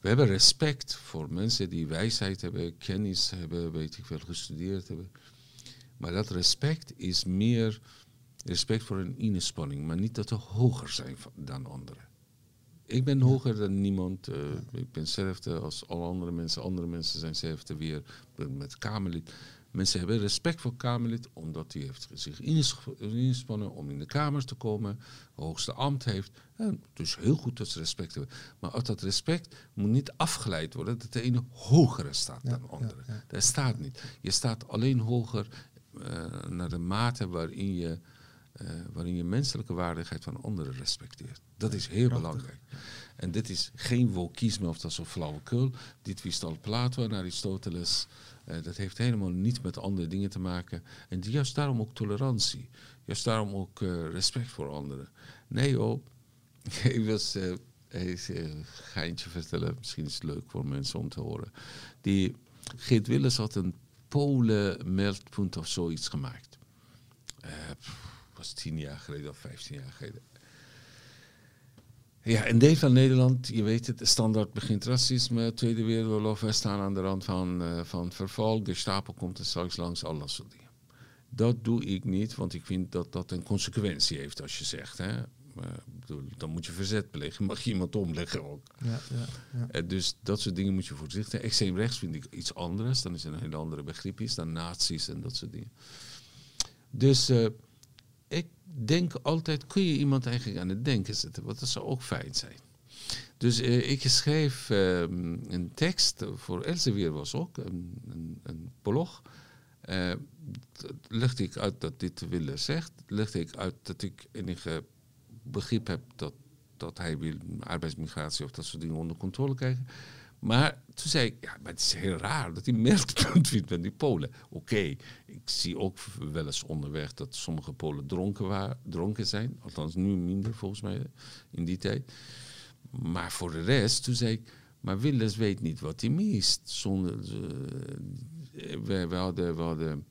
We hebben respect voor mensen die wijsheid hebben, kennis hebben, weet ik veel, gestudeerd hebben. Maar dat respect is meer respect voor een inspanning, maar niet dat we hoger zijn dan anderen. Ik ben hoger dan niemand. eh, Ik ben hetzelfde als alle andere mensen. Andere mensen zijn hetzelfde weer met Kamerlid. Mensen hebben respect voor Kamerlid omdat hij heeft zich ins- inspannen om in de Kamer te komen. Hoogste ambt heeft. En dus heel goed dat ze respect hebben. Maar uit dat respect moet niet afgeleid worden dat de ene hogere staat dan andere. ja. Dat staat niet. Je staat alleen hoger naar de mate waarin je, eh, waarin je menselijke waardigheid van anderen respecteert. Dat is heel belangrijk. En dit is geen wokisme of dat zo flauwekul. Dit wist al Plato en Aristoteles. Eh, dat heeft helemaal niet met andere dingen te maken. En juist daarom ook tolerantie. Juist daarom ook eh, respect voor anderen. Nee, joh. Ik was eh, even een geintje vertellen. Misschien is het leuk voor mensen om te horen. Die Geert Willers had een Polen-meldpunt of zoiets gemaakt. Pff, was tien jaar geleden of vijftien jaar geleden. Ja, een deel van Nederland, je weet het, standaard begint racisme, Tweede Wereldoorlog, wij staan aan de rand van, eh, van verval, Gestapo komt er straks langs, al dat soort dingen. Dat doe ik niet, want ik vind dat dat een consequentie heeft als je zegt, hè. Bedoel, dan moet je verzet beleggen, mag je iemand omleggen ook. Ja, ja, ja. Eh, dus dat soort dingen moet je voorzichtig. Extreem rechts vind ik iets anders. Dan is er een hele andere begrip is dan nazi's en dat soort dingen. Dus eh, ik denk altijd, kun je iemand eigenlijk aan het denken zetten? Want dat zou ook fijn zijn. Dus eh, ik schreef ehm, een tekst voor Elsevier was ook, een, een, een blog. Dat legde ik uit dat dit willen zegt. Legde ik uit dat ik enige begrip heb dat, dat hij wil arbeidsmigratie of dat soort dingen onder controle krijgen. Maar toen zei ik, ja, maar het is heel raar dat hij meldpunt vindt met die Polen. Oké, ik zie ook wel eens onderweg dat sommige Polen dronken, waren, dronken zijn. Althans, nu minder volgens mij in die tijd. Maar voor de rest, toen zei ik, maar Wilders weet niet wat hij mist. Zonder, eh, we, hadden, we hadden,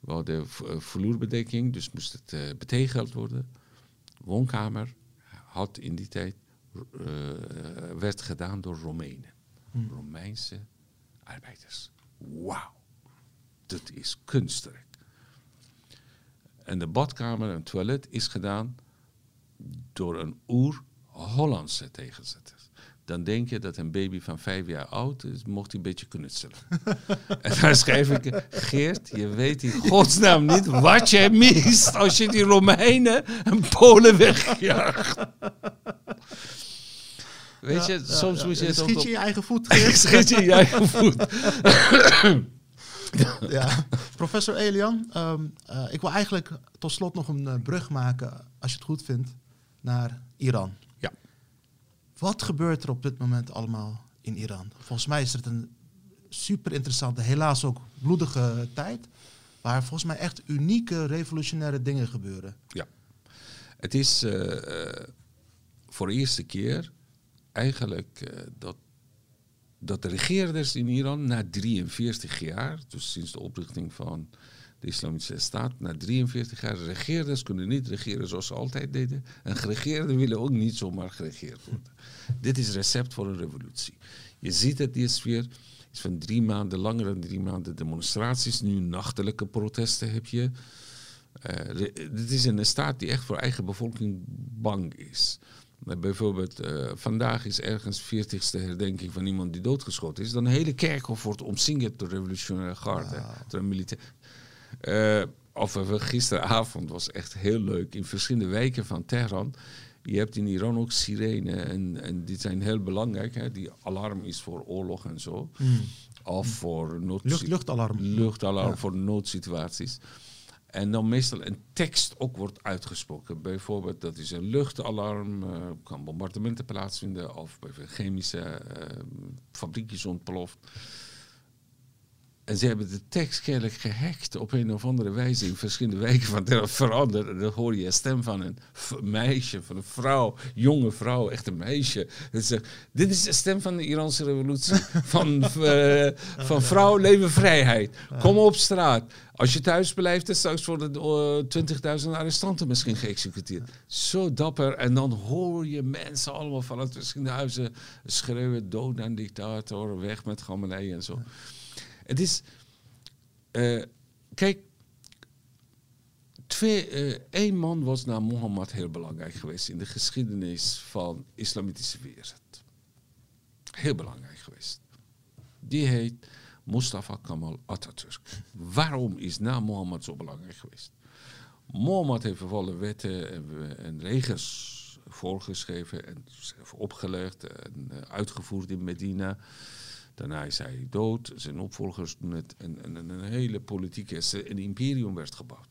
we hadden v- eh, vloerbedekking, dus moest het eh, betegeld worden. Woonkamer had in die tijd, eh, werd gedaan door Romeinen. Romeinse arbeiders. Wauw, dat is kunstwerk. En de badkamer en toilet is gedaan door een oer-Hollandse tegenzetter. Dan denk je dat een baby van vijf jaar oud is, mocht hij een beetje knutselen. en dan schrijf ik, Geert, je weet in godsnaam niet wat je mist als je die Romeinen en Polen wegjaagt. Weet je, soms moet je het ook Schiet op- je in je eigen voet, Ik Geert. schiet je in je eigen voet. ja. Professor Elian, ehm, eh, ik wil eigenlijk tot slot nog een eh, brug maken, als je het goed vindt, naar Iran. Ja. Wat gebeurt er op dit moment allemaal in Iran? Volgens mij is het een super interessante, helaas ook bloedige tijd, waar volgens mij echt unieke revolutionaire dingen gebeuren. Het is eh, eh, voor de eerste keer eigenlijk eh, dat dat de regeerders in Iran na 43 jaar, dus sinds de oprichting van de Islamitische Staat, na 43 jaar, regeerders kunnen niet regeren zoals ze altijd deden. En geregeerden willen ook niet zomaar geregeerd worden. Dit is het recept voor een revolutie. Je ziet het, die sfeer is van drie maanden, langer dan drie maanden demonstraties. Nu nachtelijke protesten heb je. Uh, dit is een staat die echt voor eigen bevolking bang is. Bijvoorbeeld, uh, vandaag is ergens 40ste herdenking van iemand die doodgeschoten is. Dan een hele kerkhof wordt omsingeld door revolutionaire garde. Wow. Door militair. Uh, of gisteravond was echt heel leuk. In verschillende wijken van Teheran. Je hebt in Iran ook sirene. En, en die zijn heel belangrijk. Hè. Die alarm is voor oorlog en zo. Mm. Of voor nood Lucht, luchtalarm. luchtalarm Ja. voor noodsituaties. En dan meestal een tekst ook wordt uitgesproken. Bijvoorbeeld, dat is een luchtalarm, eh, kan bombardementen plaatsvinden of bijvoorbeeld chemische eh, fabriekjes ontploft. En ze hebben de tekst kennelijk gehackt op een of andere wijze in verschillende wijken van Ter veranderd. En dan hoor je een stem van een meisje, van een vrouw, jonge vrouw, echt een meisje. Dat zegt, dit is de stem van de Iraanse revolutie. Van, eh, van vrouw, leven, vrijheid. Kom op straat. Als je thuis blijft, dan straks worden uh, 20.000 arrestanten misschien geëxecuteerd. Zo dapper. En dan hoor je mensen allemaal vanuit verschillende huizen schreeuwen: dood aan dictator, weg met Khamenei en zo. Het is. eh, kijk. Twee, eh, één man was na Mohammed heel belangrijk geweest in de geschiedenis van islamitische wereld. Heel belangrijk geweest. Die heet Mustafa Kemal Atatürk. Waarom is na Mohammed zo belangrijk geweest? Mohammed heeft alle wetten en, en regels voorgeschreven en opgelegd en uh, uitgevoerd in Medina. Daarna is hij dood. Zijn opvolgers doen het. En, en, en een hele politieke een imperium werd gebouwd.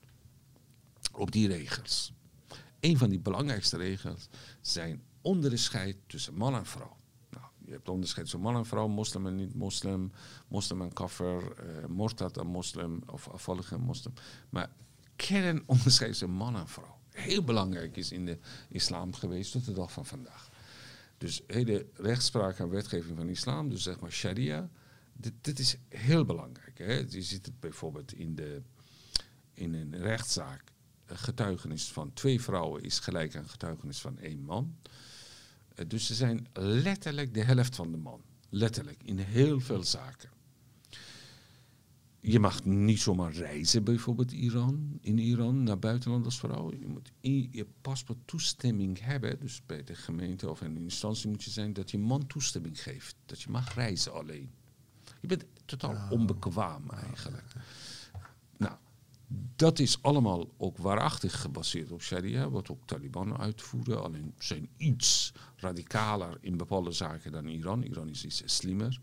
Op die regels. Een van die belangrijkste regels zijn onderscheid tussen man en vrouw. Nou, je hebt onderscheid tussen man en vrouw, moslim en niet-moslim, moslim en kafir, uh, mortad en moslim of afvallige moslim. Maar kernonderscheid tussen man en vrouw. Heel belangrijk is in de islam geweest tot de dag van vandaag. Dus hele rechtspraak en wetgeving van islam, dus zeg maar sharia, dit, dit is heel belangrijk. Hè? Je ziet het bijvoorbeeld in, de, in een rechtszaak. Een getuigenis van twee vrouwen is gelijk aan getuigenis van één man. Uh, dus ze zijn letterlijk de helft van de man. Letterlijk, in heel veel zaken. Je mag niet zomaar reizen, bijvoorbeeld Iran, in Iran naar buitenland als vrouw. Je moet in je paspoort toestemming hebben. Dus bij de gemeente of een instantie moet je zijn dat je man toestemming geeft. Dat je mag reizen alleen. Je bent totaal oh. onbekwaam eigenlijk. Nou, dat is allemaal ook waarachtig gebaseerd op sharia, wat ook Taliban uitvoeren. Alleen zijn iets radicaler in bepaalde zaken dan Iran. Iran is iets slimmer.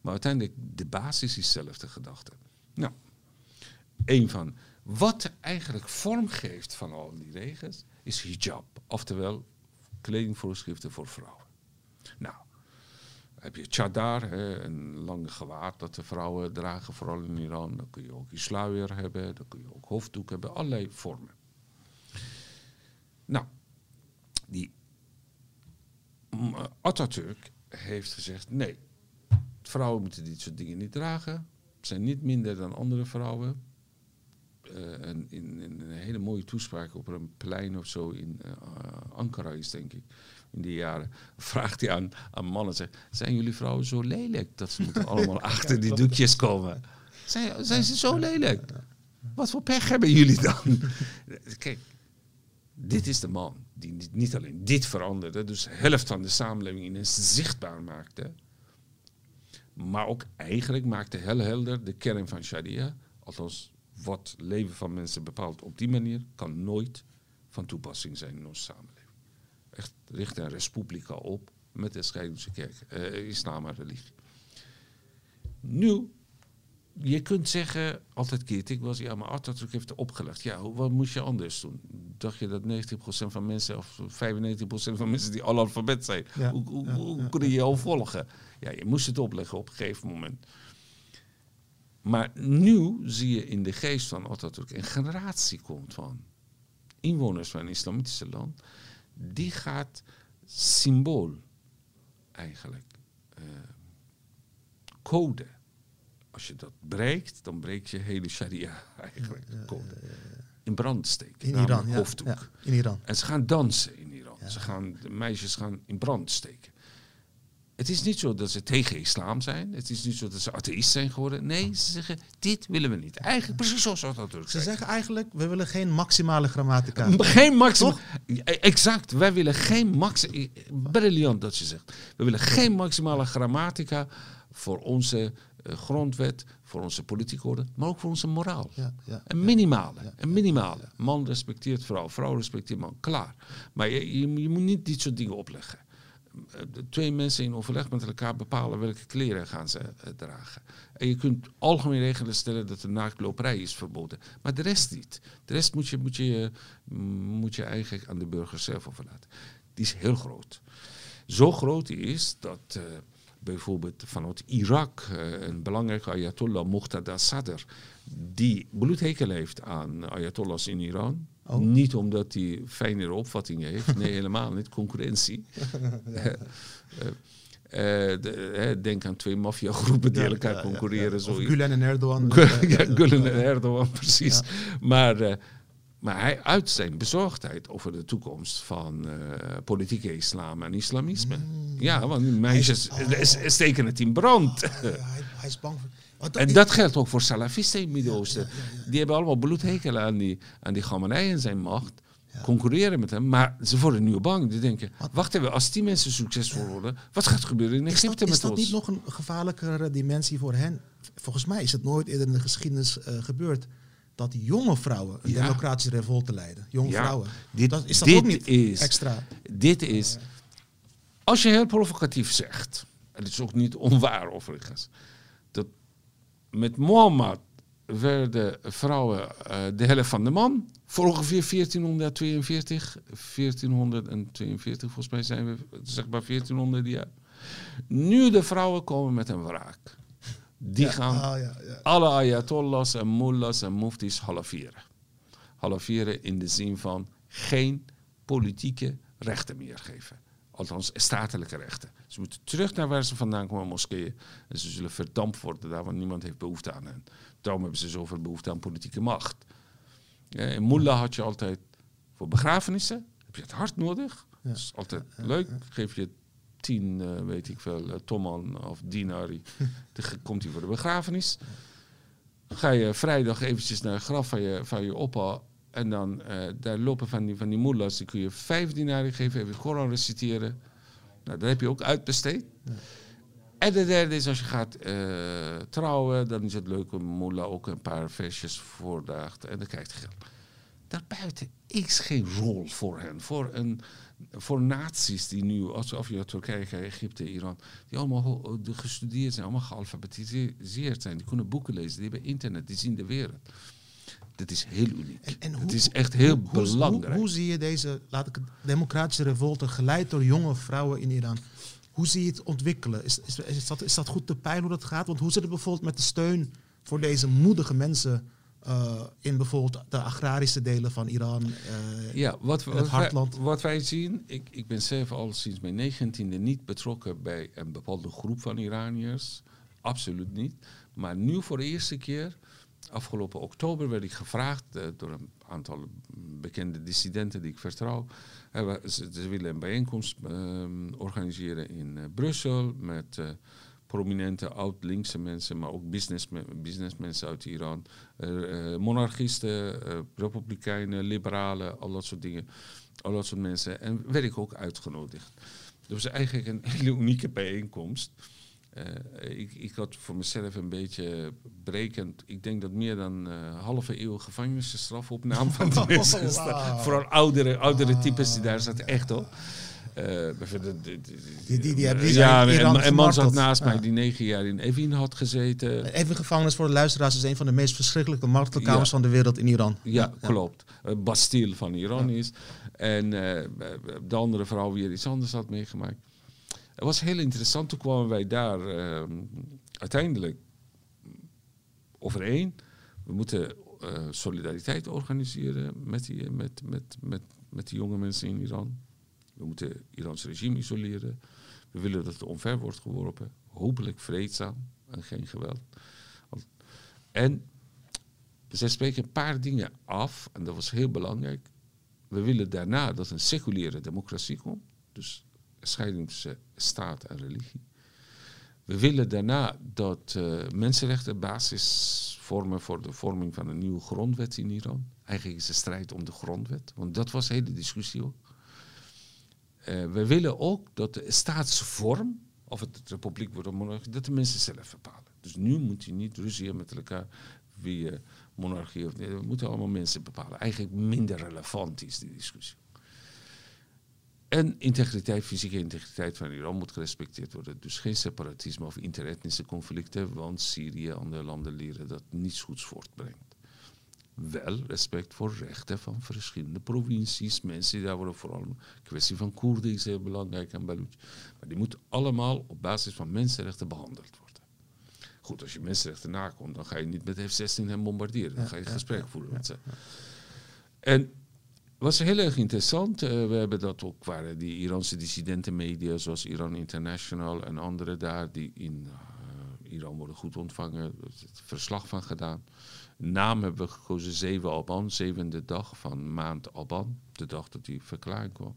Maar uiteindelijk, de basis is dezelfde gedachte. Nou, een van wat eigenlijk vorm geeft van al die regels is hijab, oftewel kledingvoorschriften voor vrouwen. Nou, heb je chadar, een lange gewaad dat de vrouwen dragen, vooral in Iran. Dan kun je ook je sluier hebben, dan kun je ook hoofddoek hebben, allerlei vormen. Nou, die Atatürk heeft gezegd: nee, vrouwen moeten dit soort dingen niet dragen zijn niet minder dan andere vrouwen. Uh, en in, in, een hele mooie toespraak op een plein of zo in uh, Ankara is, denk ik, in die jaren, vraagt hij aan, aan mannen, zegt, zijn jullie vrouwen zo lelijk dat ze moeten allemaal achter die doekjes komen? Zijn, zijn ze zo lelijk? Wat voor pech hebben jullie dan? Kijk, dit is de man die niet alleen dit veranderde, dus de helft van de samenleving ineens zichtbaar maakte, maar ook eigenlijk maakte heel helder de kern van sharia. Althans, wat leven van mensen bepaalt op die manier, kan nooit van toepassing zijn in onze samenleving. Echt richt een respublica op met de scheidingse kerk, eh, islam en religie. Nu, je kunt zeggen, altijd kritiek was, ja, maar Atatürk heeft het opgelegd. Ja, wat moest je anders doen? Dacht je dat 90% van mensen, of 95% van mensen die analfabet zijn, ja, hoe, hoe, ja, hoe ja, kunnen je jou volgen? Ja, je moest het opleggen op een gegeven moment. Maar nu zie je in de geest van Atatürk een generatie komt van inwoners van een islamitische land, die gaat symbool eigenlijk uh, code. Als je dat breekt, dan breek je hele sharia eigenlijk, de code. In brand steken, In Iran, ja, in Iran. En ze gaan dansen in Iran. Ze gaan, de meisjes gaan in brand steken. Het is niet zo dat ze tegen islam zijn. Het is niet zo dat ze atheïst zijn geworden. Nee, ze zeggen, dit willen we niet. Eigenlijk precies zoals dat natuurlijk Ze zijn. zeggen eigenlijk, we willen geen maximale grammatica. Geen maximum. Ja, Exact. Wij willen geen maximum. Briljant dat je zegt. We willen geen maximale grammatica voor onze eh, grondwet, voor onze politieke orde, maar ook voor onze moraal. Ja, ja, Een minimale. Een minimale. Man respecteert vrouw, vrouw respecteert man. Klaar. Maar je, je, je moet niet dit soort dingen opleggen. Eh, Twee mensen in overleg met elkaar bepalen welke kleren gaan ze eh, dragen. En je kunt algemeen regelen stellen dat de naaktloperij is verboden. Maar de rest niet. De rest moet je, moet je, eh, moet je eigenlijk aan de burgers zelf overlaten. Die is heel groot. Zo groot is dat eh, bijvoorbeeld vanuit Irak een belangrijke Ayatollah, Muqtada Sadr, die bloedhekel heeft aan Ayatollahs in Iran. Oh. Niet omdat hij fijnere opvattingen heeft, nee, helemaal niet. Concurrentie. Eh, eh, eh, de- denk aan twee maffiagroepen die Ja, elkaar ja, concurreren. ja. Gulen en Erdogan. ja, Gulen en Erdogan, precies. Maar, maar hij uit zijn bezorgdheid over de toekomst van eh, politieke islam en islamisme. Ja, want die meisjes is- oh. steken het in brand. Hij, hij is bang voor... En dat geldt ook voor salafisten in het Midden-Oosten. Die hebben allemaal bloedhekel aan die, aan die Khamenei en zijn macht. Concurreren met hem, maar ze worden nu bang. Die denken, wacht even, als die mensen succesvol worden, wat gaat er gebeuren in Is Egypte dat, is dat ons? niet nog een gevaarlijkere dimensie voor hen? Volgens mij is het nooit eerder in de geschiedenis eh, gebeurd dat jonge vrouwen een Ja. democratische revolte leiden. Jonge Ja, vrouwen. dit- dat, is dat dit ook niet is- extra? Dit is, als je heel provocatief zegt, en het is ook niet onwaar overigens, met Mohammed werden vrouwen eh, de helft van de man. Voor ongeveer 1442, 1442 volgens mij zijn we, zeg maar 1400 jaar. Nu de vrouwen komen met een wraak. Die gaan Ah, ja, ja. alle ayatollahs en mullahs en muftis halveren. Halveren in de zin van geen politieke rechten meer geven. Althans, statelijke rechten. Ze moeten terug naar waar ze vandaan komen, moskeeën. En ze zullen verdampt worden daar, want niemand heeft behoefte aan hen. Daarom hebben ze zoveel behoefte aan politieke macht. Ja, in mullah had je altijd voor begrafenissen, heb je het hard nodig. Dat is altijd leuk. Geef je tien, eh, weet ik veel, eh, tomman of dinari. dan komt hij voor de begrafenis. Ga je vrijdag eventjes naar het graf van je, van je opa. En dan eh, daar lopen van die, van die mullahs, die kun je vijf dinari geven, even Koran reciteren. Nou, dat heb je ook uitbesteed. En de derde is als je gaat eh, trouwen, dan is het leuk om mullah ook een paar versjes voordaagt en dan krijgt je geld. Daarbuiten is geen rol voor hen. Voor, een, voor naties die nu, alsof je Turkije, Egypte, Iran, die allemaal de gestudeerd zijn, allemaal gealfabetiseerd zijn. Die kunnen boeken lezen, die hebben internet, die zien de wereld. Dat is heel uniek. En- en het is echt heel hoe- belangrijk. Hoe, hoe zie je deze, laat ik het, democratische revolte geleid door jonge vrouwen in Iran? Hoe zie je het ontwikkelen? Is, is, is, dat, is dat goed te peilen hoe dat gaat? Want hoe zit het bijvoorbeeld met de steun voor deze moedige mensen eh, in bijvoorbeeld de agrarische delen van Iran? eh, Ja, wat, het wat, wij, hartland. wat wij zien, ik, ik ben zelf al sinds mijn negentiende niet betrokken bij een bepaalde groep van Iraniërs. Absoluut niet. Maar nu voor de eerste keer, afgelopen oktober, werd ik gevraagd eh, door een aantal bekende dissidenten die ik vertrouw. Eh, ze, willen een bijeenkomst ehm, organiseren in eh, Brussel met prominente oud-linkse mensen, maar ook businessmen, businessmensen uit Iran. monarchisten, republikeinen, liberalen, al dat soort dingen. Al dat soort mensen. En werd ik ook uitgenodigd. Was eigenlijk een hele unieke bijeenkomst. Eh, ik, ik had voor mezelf een beetje berekend. Ik denk dat meer dan eh halve eeuw gevangenisstraf op naam van de mensen. Vooral oudere, oudere types die daar zaten echt op. Eh, Die- die- die hebben- ja, en- een man zat naast mij Ja. die negen jaar in Evin had gezeten. Even gevangenis voor de luisteraars is een van de meest verschrikkelijke martelkamers Ja. van de wereld in Iran. Ja, klopt. Bastille van Iran is. En de andere vrouw weer iets anders had meegemaakt. Het was heel interessant. Toen kwamen wij daar eh, uiteindelijk overeen. We moeten eh, solidariteit organiseren met die, met, met, met, met die jonge mensen in Iran. We moeten het Iraans regime isoleren. We willen dat het omver wordt geworpen. Hopelijk vreedzaam. en geen geweld. En zij spreken een paar dingen af, en dat was heel belangrijk. We willen daarna dat een seculiere democratie komt, dus scheiding tussen staat en religie. We willen daarna dat uh, mensenrechten basis vormen voor de vorming van een nieuwe grondwet in Iran. Eigenlijk is het strijd om de grondwet, want dat was de hele discussie ook. Uh, we willen ook dat de staatsvorm, of het republiek wordt of monarchie, dat de mensen zelf bepalen. Dus nu moet je niet ruzie met elkaar wie monarchie of nee, we moeten allemaal mensen bepalen. Eigenlijk minder relevant is die discussie. En integriteit, fysieke integriteit van Iran moet gerespecteerd worden. Dus geen separatisme of interetnische conflicten, want Syrië en andere landen leren dat niets goeds voortbrengt. Wel respect voor rechten van verschillende provincies, mensen daar worden vooral een kwestie van Koerden is heel belangrijk en Baluch. Maar die moeten allemaal op basis van mensenrechten behandeld worden. Goed, als je mensenrechten nakomt, dan ga je niet met F-16 hem bombarderen. Dan ga je gesprek voeren met ze. En was heel erg interessant. Uh, we hebben dat ook, waren die Iraanse dissidentenmedia, zoals Iran International en andere daar, die in uh, Iran worden goed ontvangen. Het verslag van gedaan. Naam hebben we gekozen 7 Alban, zevende dag van maand Alban, de dag dat die verklaring kwam.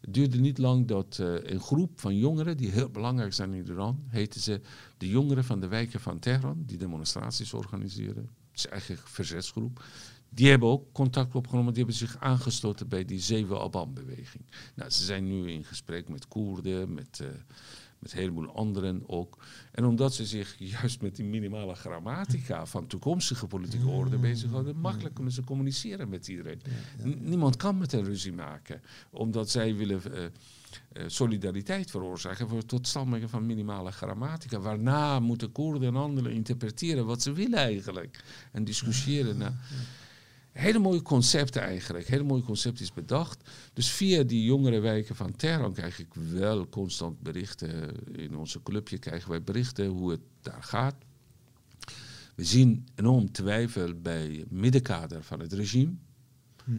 Het duurde niet lang dat uh, een groep van jongeren, die heel belangrijk zijn in Iran, heten ze de jongeren van de wijken van Teheran, die demonstraties organiseren. Het is eigenlijk een verzetsgroep. Die hebben ook contact opgenomen, die hebben zich aangesloten bij die zeven Alban-beweging. Nou, ze zijn nu in gesprek met Koerden, met, uh, met een heleboel anderen ook. En omdat ze zich juist met die minimale grammatica van toekomstige politieke orde bezighouden, makkelijk kunnen ze communiceren met iedereen. Niemand kan met een ruzie maken, omdat zij willen. Uh, uh, solidariteit veroorzaken voor het totstandbrengen van minimale grammatica. Waarna moeten Koerden en anderen interpreteren wat ze willen eigenlijk. En discussiëren. Hele mooie concepten eigenlijk. Hele mooie concept is bedacht. Dus via die jongere wijken van Teheran krijg ik wel constant berichten. In onze clubje krijgen wij berichten hoe het daar gaat. We zien enorm twijfel bij het middenkader van het regime. Hm.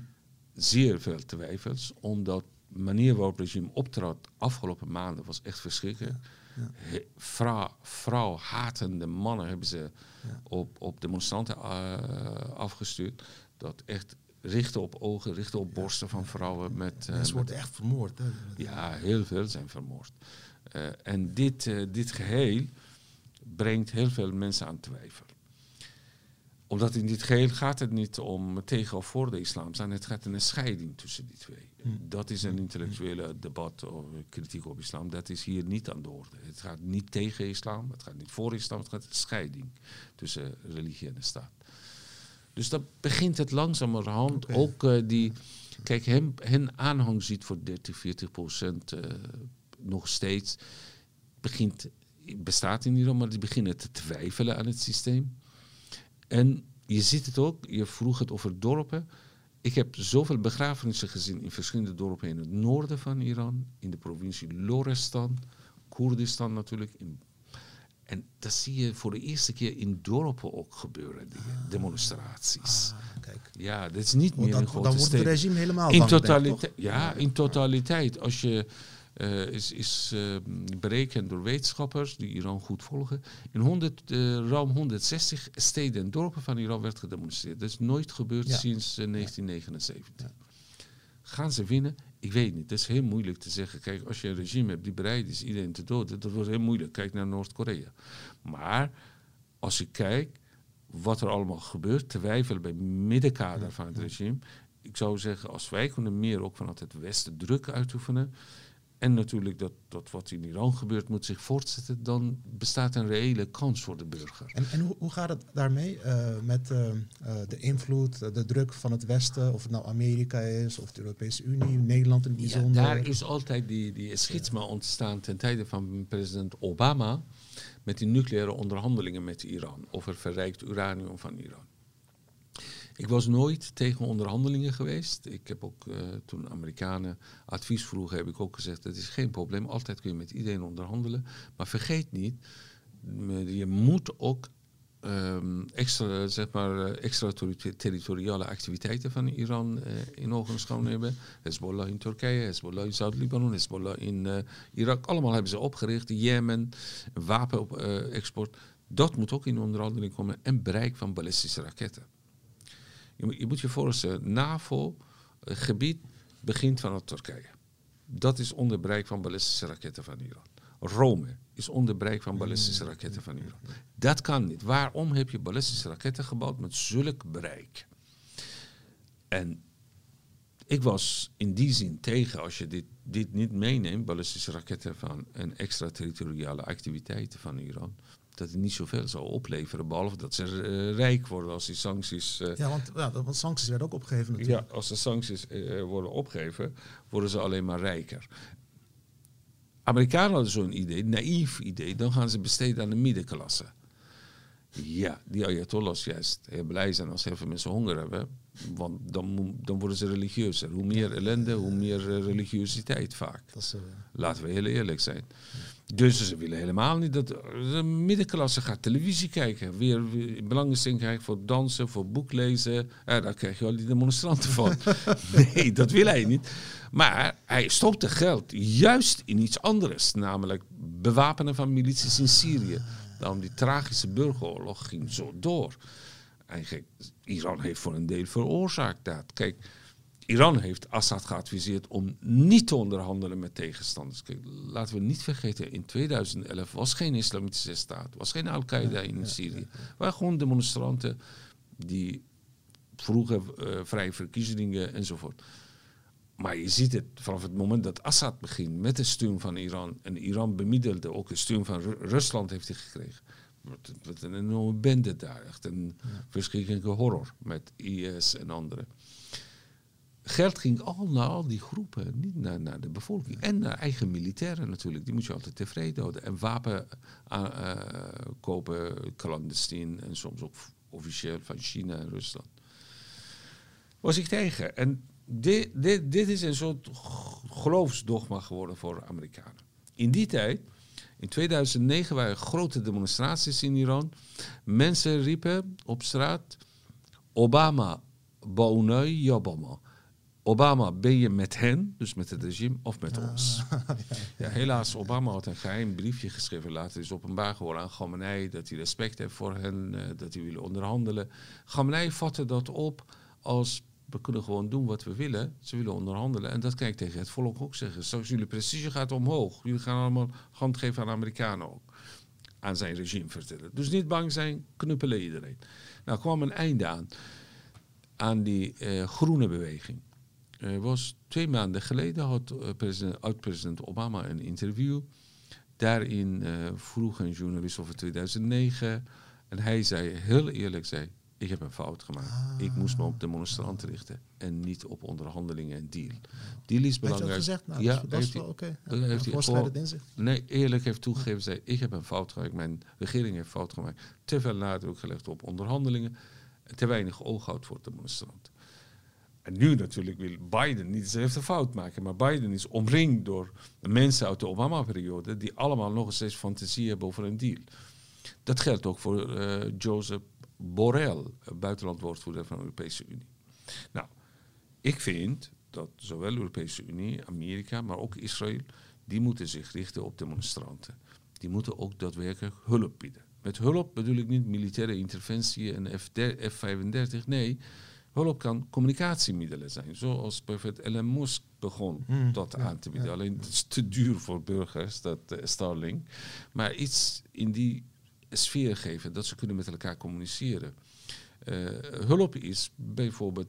Zeer veel twijfels, omdat de manier waarop het regime optrad afgelopen maanden was echt verschrikkelijk. Ja. Vrouw, vrouw hatende mannen hebben ze ja. op, op demonstranten uh, afgestuurd dat echt richten op ogen, richten op borsten van vrouwen. Met, uh, Mensen worden echt vermoord. Hè? Ja, heel veel zijn vermoord. Uh, en dit, uh, dit geheel brengt heel veel mensen aan twijfel. Omdat in dit geheel gaat het niet om tegen of voor de islam zijn, het gaat om een scheiding tussen die twee. Hmm. Dat is een intellectuele debat of kritiek op islam. Dat is hier niet aan de orde. Het gaat niet tegen islam, het gaat niet voor islam, het gaat om een scheiding tussen religie en de staat. Dus dat begint het langzamerhand okay. ook uh, die. Kijk, hem, hen aanhang ziet voor 30, 40 procent uh, nog steeds. Begint, bestaat in Iran, maar die beginnen te twijfelen aan het systeem. En je ziet het ook, je vroeg het over dorpen. Ik heb zoveel begrafenissen gezien in verschillende dorpen in het noorden van Iran, in de provincie Lorestan, Koerdistan natuurlijk, in en dat zie je voor de eerste keer in dorpen ook gebeuren, die ah. demonstraties. Ah, kijk. Ja, dat is niet meer een grote Dan wordt het regime helemaal in totaliteit. Ja, in totaliteit. Als je uh, is, is uh, berekend door wetenschappers die Iran goed volgen. In 100, uh, ruim 160 steden en dorpen van Iran werd gedemonstreerd. Dat is nooit gebeurd ja. sinds 1979. Ja. Gaan ze winnen? Ik weet niet. Het is heel moeilijk te zeggen. Kijk, als je een regime hebt die bereid is iedereen te doden, dat wordt heel moeilijk. Kijk naar Noord-Korea. Maar als je kijkt wat er allemaal gebeurt, twijfelen bij middenkader van het regime. Ik zou zeggen, als wij kunnen meer ook vanuit het Westen druk uitoefenen, en natuurlijk dat, dat wat in Iran gebeurt moet zich voortzetten, dan bestaat een reële kans voor de burger. En, en hoe, hoe gaat het daarmee uh, met uh, uh, de invloed, de druk van het Westen, of het nou Amerika is, of de Europese Unie, Nederland in het bijzonder? Ja, daar is altijd die, die schisma ontstaan ten tijde van president Obama met die nucleaire onderhandelingen met Iran over verrijkt uranium van Iran. Ik was nooit tegen onderhandelingen geweest. Ik heb ook uh, toen Amerikanen advies vroegen, heb ik ook gezegd: dat is geen probleem. Altijd kun je met iedereen onderhandelen. Maar vergeet niet, je moet ook ehm, extra, zeg maar, eh, extraterritoriale activiteiten van Iran eh, in ogenschouw nemen. Hezbollah in Turkije, Hezbollah in Zuid-Libanon, Hezbollah in eh, Irak. Allemaal hebben ze opgericht. Jemen, wapenexport. dat moet ook in onderhandeling komen. En bereik van ballistische raketten. Je, moet- je moet je voorstellen, NAVO-gebied begint vanaf Turkije. Dat is onder bereik van ballistische raketten van Iran. Rome is onder bereik van ballistische raketten van Iran. Dat kan niet. Waarom heb je ballistische raketten gebouwd met zulk bereik? En ik was in die zin tegen als je dit, dit niet meeneemt, ballistische raketten van en extraterritoriale activiteiten van Iran, dat het niet zoveel zou opleveren, behalve dat ze eh, rijk worden als die sancties eh, Ja, want, ja, want sancties werden ook opgegeven natuurlijk. ja, als de sancties eh, worden opgegeven, worden ze alleen maar rijker. Amerikanen hadden zo'n idee, naïef idee, dan gaan ze besteden aan de middenklasse. Ja, die Ayatollahs juist heel blij zijn als heel veel mensen honger hebben. Want dan, dan worden ze religieuzer. Hoe meer ellende, hoe meer religiositeit vaak. Dat is, Laten we heel eerlijk zijn. Dus ze willen helemaal niet dat de middenklasse gaat televisie kijken. Weer, weer belangstelling krijgt voor dansen, voor boeklezen. Ja, daar krijg je al die demonstranten van. nee, dat wil hij niet. Maar hij stopte geld juist in iets anders. Namelijk bewapenen van milities in Syrië. Daarom die tragische burgeroorlog ging zo door. Eigenlijk, Iran heeft voor een deel veroorzaakt dat. Kijk, Iran heeft Assad geadviseerd om niet te onderhandelen met tegenstanders. Kijk, laten we niet vergeten, in 2011 was geen islamitische staat, was geen Al-Qaeda in Syrië. waren gewoon demonstranten die vroegen eh, vrije verkiezingen enzovoort. Maar je ziet het vanaf het moment dat Assad begint met de steun van Iran. En Iran bemiddelde ook de steun van Ru- Rusland heeft hij gekregen. Wat, wat een enorme bende daar. Echt een verschrikkelijke horror met IS en anderen. Geld ging al naar al die groepen, niet naar, naar de bevolking. En naar eigen militairen natuurlijk. Die moet je altijd tevreden houden. En wapen aan- eh, kopen, clandestien en soms ook officieel van China en Rusland was ik tegen. En dit, dit, dit is een soort geloofsdogma geworden voor Amerikanen. In die tijd, in 2009, waren grote demonstraties in Iran. Mensen riepen op straat: Obama, Baunai, Obama. Obama, ben je met hen, dus met het regime, of met ons? Ja, helaas, Obama had een geheim briefje geschreven. Later is openbaar geworden aan Khamenei dat hij respect heeft voor hen, eh, dat hij wil onderhandelen. Khamenei vatte dat op als we kunnen gewoon doen wat we willen. Ze willen onderhandelen. En dat kan ik tegen het volk ook zeggen. Zoals jullie prestige gaat omhoog. Jullie gaan allemaal hand geven aan de Amerikanen ook. Aan zijn regime vertellen. Dus niet bang zijn, knuppelen iedereen. Nou kwam een einde aan. Aan die eh, groene beweging. Er was twee maanden geleden had eh, president, oud-president Obama een interview. Daarin eh, vroeg een journalist over 2009. En hij zei, heel eerlijk zei, ik heb een fout gemaakt. Ik moest me op demonstranten richten en niet op onderhandelingen en deal. Deal is belangrijk. ook gezegd? Nou, ja, dat is- heeft wel oké. Ja, heeft hij inzicht. Nee, eerlijk heeft toegegeven, zei ik heb een fout gemaakt. Mijn regering heeft fout gemaakt. Te veel nadruk gelegd op onderhandelingen. En te weinig oog houdt voor demonstranten. En nu natuurlijk wil Biden niet dezelfde fout maken. Maar Biden is omringd door mensen uit de Obama-periode... die allemaal nog steeds fantasie hebben over een deal. Dat geldt ook voor eh, Joseph Borrell, buitenlandwoordvoerder van de Europese Unie. Nou, ik vind dat zowel de Europese Unie, Amerika, maar ook Israël, die moeten zich richten op demonstranten. Die moeten ook daadwerkelijk hulp bieden. Met hulp bedoel ik niet militaire interventie en F-35, nee. Hulp kan communicatiemiddelen zijn, zoals bijvoorbeeld Elon Musk begon dat aan te bieden. Alleen het is te duur voor burgers, dat eh, Starlink. Maar iets in die sfeer geven, dat ze kunnen met elkaar communiceren. Eh, hulp is bijvoorbeeld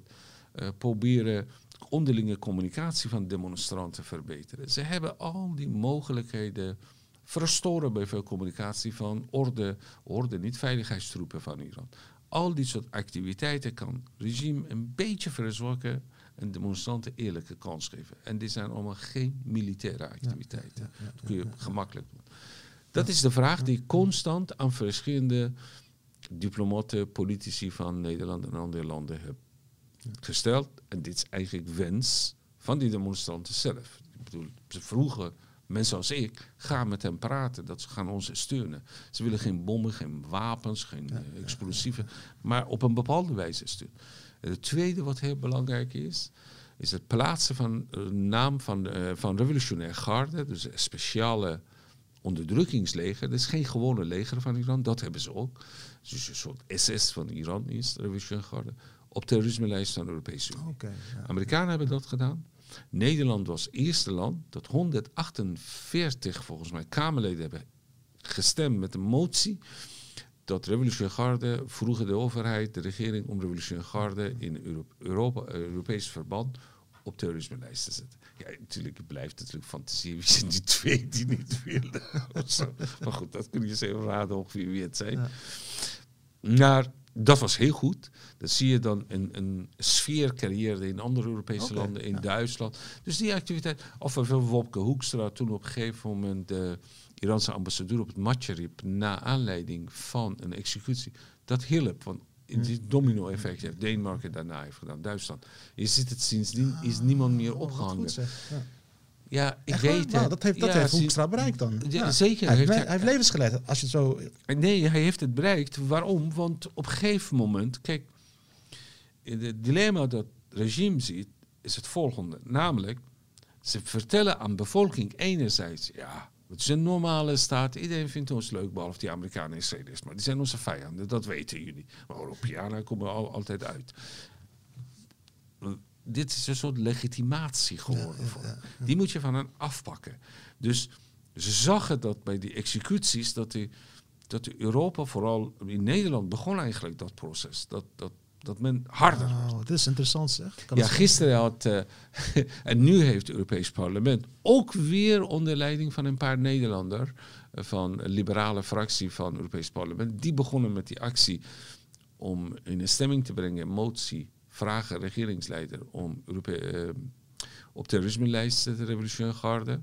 eh, proberen onderlinge communicatie van demonstranten verbeteren. Ze hebben al die mogelijkheden verstoren bijvoorbeeld communicatie van orde, orde niet veiligheidstroepen van Iran. Al die soort activiteiten kan regime een beetje verzorgen en demonstranten eerlijke kans geven. En dit zijn allemaal geen militaire activiteiten. Dat kun je gemakkelijk doen. Dat is de vraag die constant aan verschillende diplomaten, politici van Nederland en andere landen heb gesteld. En dit is eigenlijk wens van die demonstranten zelf. Ik bedoel, ze vroegen mensen als ik gaan met hen praten, dat ze gaan ons steunen. Ze willen geen bommen, geen wapens, geen eh, explosieven, maar op een bepaalde wijze steunen. En het tweede wat heel belangrijk is, is het plaatsen van een naam van, eh, van revolutionair garde, dus een speciale onderdrukkingsleger. Dat is geen gewone leger van Iran, dat hebben ze ook. Dus een soort SS van Iran is de revolutionaire garde. Op terrorisme-lijst van de Europese Unie. Ja. Amerikanen hebben dat gedaan. Nederland was het eerste land dat 148 volgens mij Kamerleden hebben gestemd met een motie dat revolutionaire garde vroegen de overheid, de regering om revolutionaire garde in Euro- Europa, Europees verband op terrorisme-lijst te zetten. Ja, natuurlijk het blijft natuurlijk fantasie. Wie zijn die twee die niet willen? Maar goed, dat kun je eens even raden ongeveer wie het zijn. Ja. Maar dat was heel goed. Dat zie je dan een, een sfeer creëerde in andere Europese landen, in ja. Duitsland. Dus die activiteit, of bijvoorbeeld Wopke Hoekstra toen op een gegeven moment de Iraanse ambassadeur op het matje riep, na aanleiding van een executie, dat hielp. Want in die domino-effect heeft Denemarken daarna heeft gedaan, Duitsland. Je ziet het sindsdien, is niemand meer Oh, opgehangen. goed zeg. Ja. Ja, ik Echt weet Nou, het. dat heeft, dat Ja, heeft Hoekstra bereikt dan. Ja, zeker. Hij heeft, hij heeft levens. Als je het zo... Nee, hij heeft het bereikt. Waarom? Want op een gegeven moment, kijk, het dilemma dat het regime ziet, is het volgende. Namelijk, ze vertellen aan de bevolking enerzijds, ja, het is een normale staat, iedereen vindt ons leuk, behalve die Amerikanen en Israëli's, maar die zijn onze vijanden, dat weten jullie. Maar Europeanen komen al, altijd uit. Dit is een soort legitimatie geworden. voor hem. Die moet je van hen afpakken. Dus ze zagen dat bij die executies, dat, die, dat die Europa, vooral in Nederland, begon eigenlijk dat proces. Dat, dat, dat men harder. Oh, dit is interessant zeg. Kan Ja, gisteren had, eh, en nu heeft het Europees Parlement ook weer onder leiding van een paar Nederlander, eh, van een liberale fractie van het Europees Parlement, die begonnen met die actie om in een stemming te brengen, een motie, vragen regeringsleider om eh, op terrorisme-lijst te zetten, revolutionaire garde.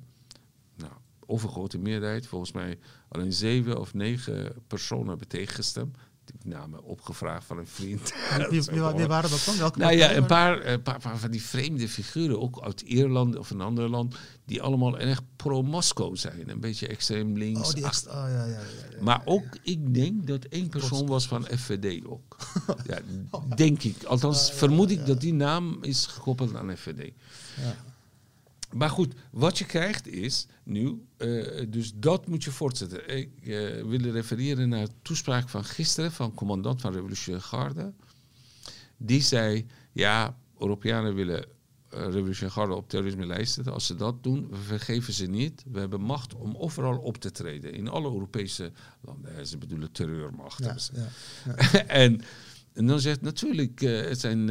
Nou, overgrote meerderheid, volgens mij alleen zeven of negen personen hebben tegengestemd. Die namen opgevraagd van een vriend. Wie, waren dat dan? Welke Nou ja, een paar, een paar, paar van die vreemde figuren, ook uit Ierland of een ander land, die allemaal erg pro-Moskou zijn. Een beetje extreem links. Oh, die ex- oh, ja, ja, ja, ja. maar ook, ik denk dat één persoon was van FVD ook. ja, denk ik. Althans, vermoed ik dat die naam is gekoppeld aan FVD. Maar goed, wat je krijgt is nu, eh, dus dat moet je voortzetten. Ik eh, wil refereren naar de toespraak van gisteren van commandant van Revolutionaire Garde. Die zei, ja, Europeanen willen eh, Revolutionaire Garde op terrorisme lijst zetten. Als ze dat doen, we vergeven ze niet. We hebben macht om overal op te treden. In alle Europese landen. Ze bedoelen terreurmacht. Ja, ja. en, en dan zegt natuurlijk, het, zijn,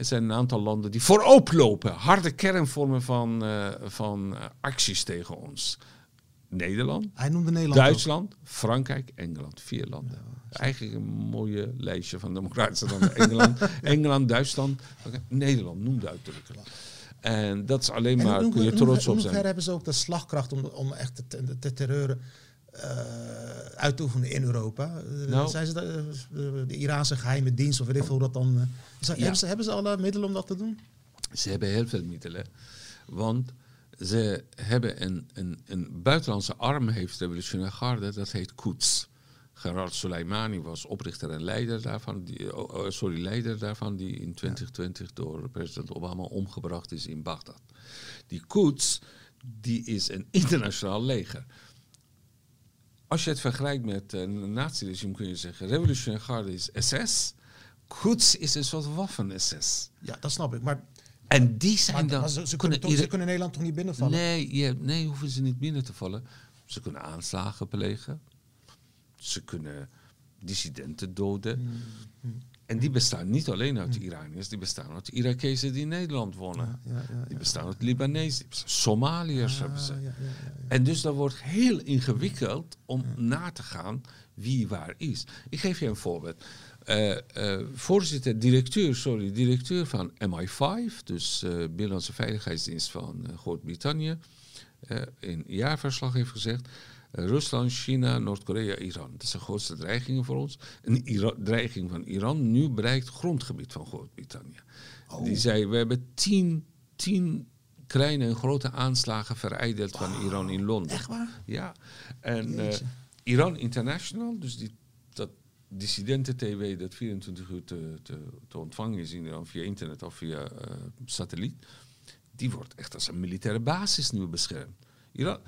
het zijn een aantal landen die voorop lopen. Harde kernvormen van, eh, van eh, acties tegen ons. Nederland, Hij noemde Nederland ook. Duitsland, Frankrijk, Engeland. Vier landen. Eigenlijk een mooie lijstje van democratische landen. Engeland, Engeland Duitsland, Nederland noemde uitdrukkelijk. En dat is alleen En maar, hoe- kun je hoe- trots hoe- op hoe ver zijn. hebben ze ook de slagkracht om, om echt te terreuren eh, uit te oefenen in Europa? Eh, Nou. zijn ze de, de, de Iraanse geheime dienst of weet ik veel dat dan... eh, zijn- Ja. hebben, ze, hebben ze alle middelen om dat te doen? Ze hebben heel veel middelen. Want ze hebben een, een, een buitenlandse arm, heeft de revolutionaire garde, dat heet Quds. Gerard Soleimani was oprichter en leider daarvan, die, oh, oh, sorry, leider daarvan, die in 2020 door president Obama omgebracht is in Bagdad. Die Quds, die is een internationaal leger. Als je het vergelijkt met eh, een nazi-regime kun je zeggen, revolutionaire garde is SS, Quds is een soort waffen-SS. Ja, dat snap ik. Maar, En die zijn dan... ze, ze, kunnen toch, ze kunnen Nederland toch niet binnenvallen? Nee, je, nee, hoeven ze niet binnen te vallen. Ze kunnen aanslagen plegen. Ze kunnen dissidenten doden. Hmm, En die bestaan niet alleen uit de Iraniërs, die bestaan uit de Irakezen die in Nederland wonen. Ja, ja, Die bestaan uit Libanezen, Somaliërs hebben Ah, ze. ja, ja. En dus dat wordt heel ingewikkeld om na te gaan wie waar is. Ik geef je een voorbeeld. Eh, eh, voorzitter, directeur, sorry, directeur van MI5, dus eh Binnenlandse Veiligheidsdienst van Groot-Brittannië, in een jaarverslag heeft gezegd. Rusland, China, Noord-Korea, Iran. Dat zijn de grootste dreigingen voor ons. Een Ira- dreiging van Iran nu bereikt grondgebied van Groot-Brittannië. Die zei, we hebben tien, tien kleine en grote aanslagen vereideld van Iran in Londen. Echt waar? Ja. En eh. Iran International, dus die, dat dissidenten-tv dat 24 uur te, te, te ontvangen is in Iran via internet of via eh, satelliet, die wordt echt als een militaire basis nu beschermd. Iran,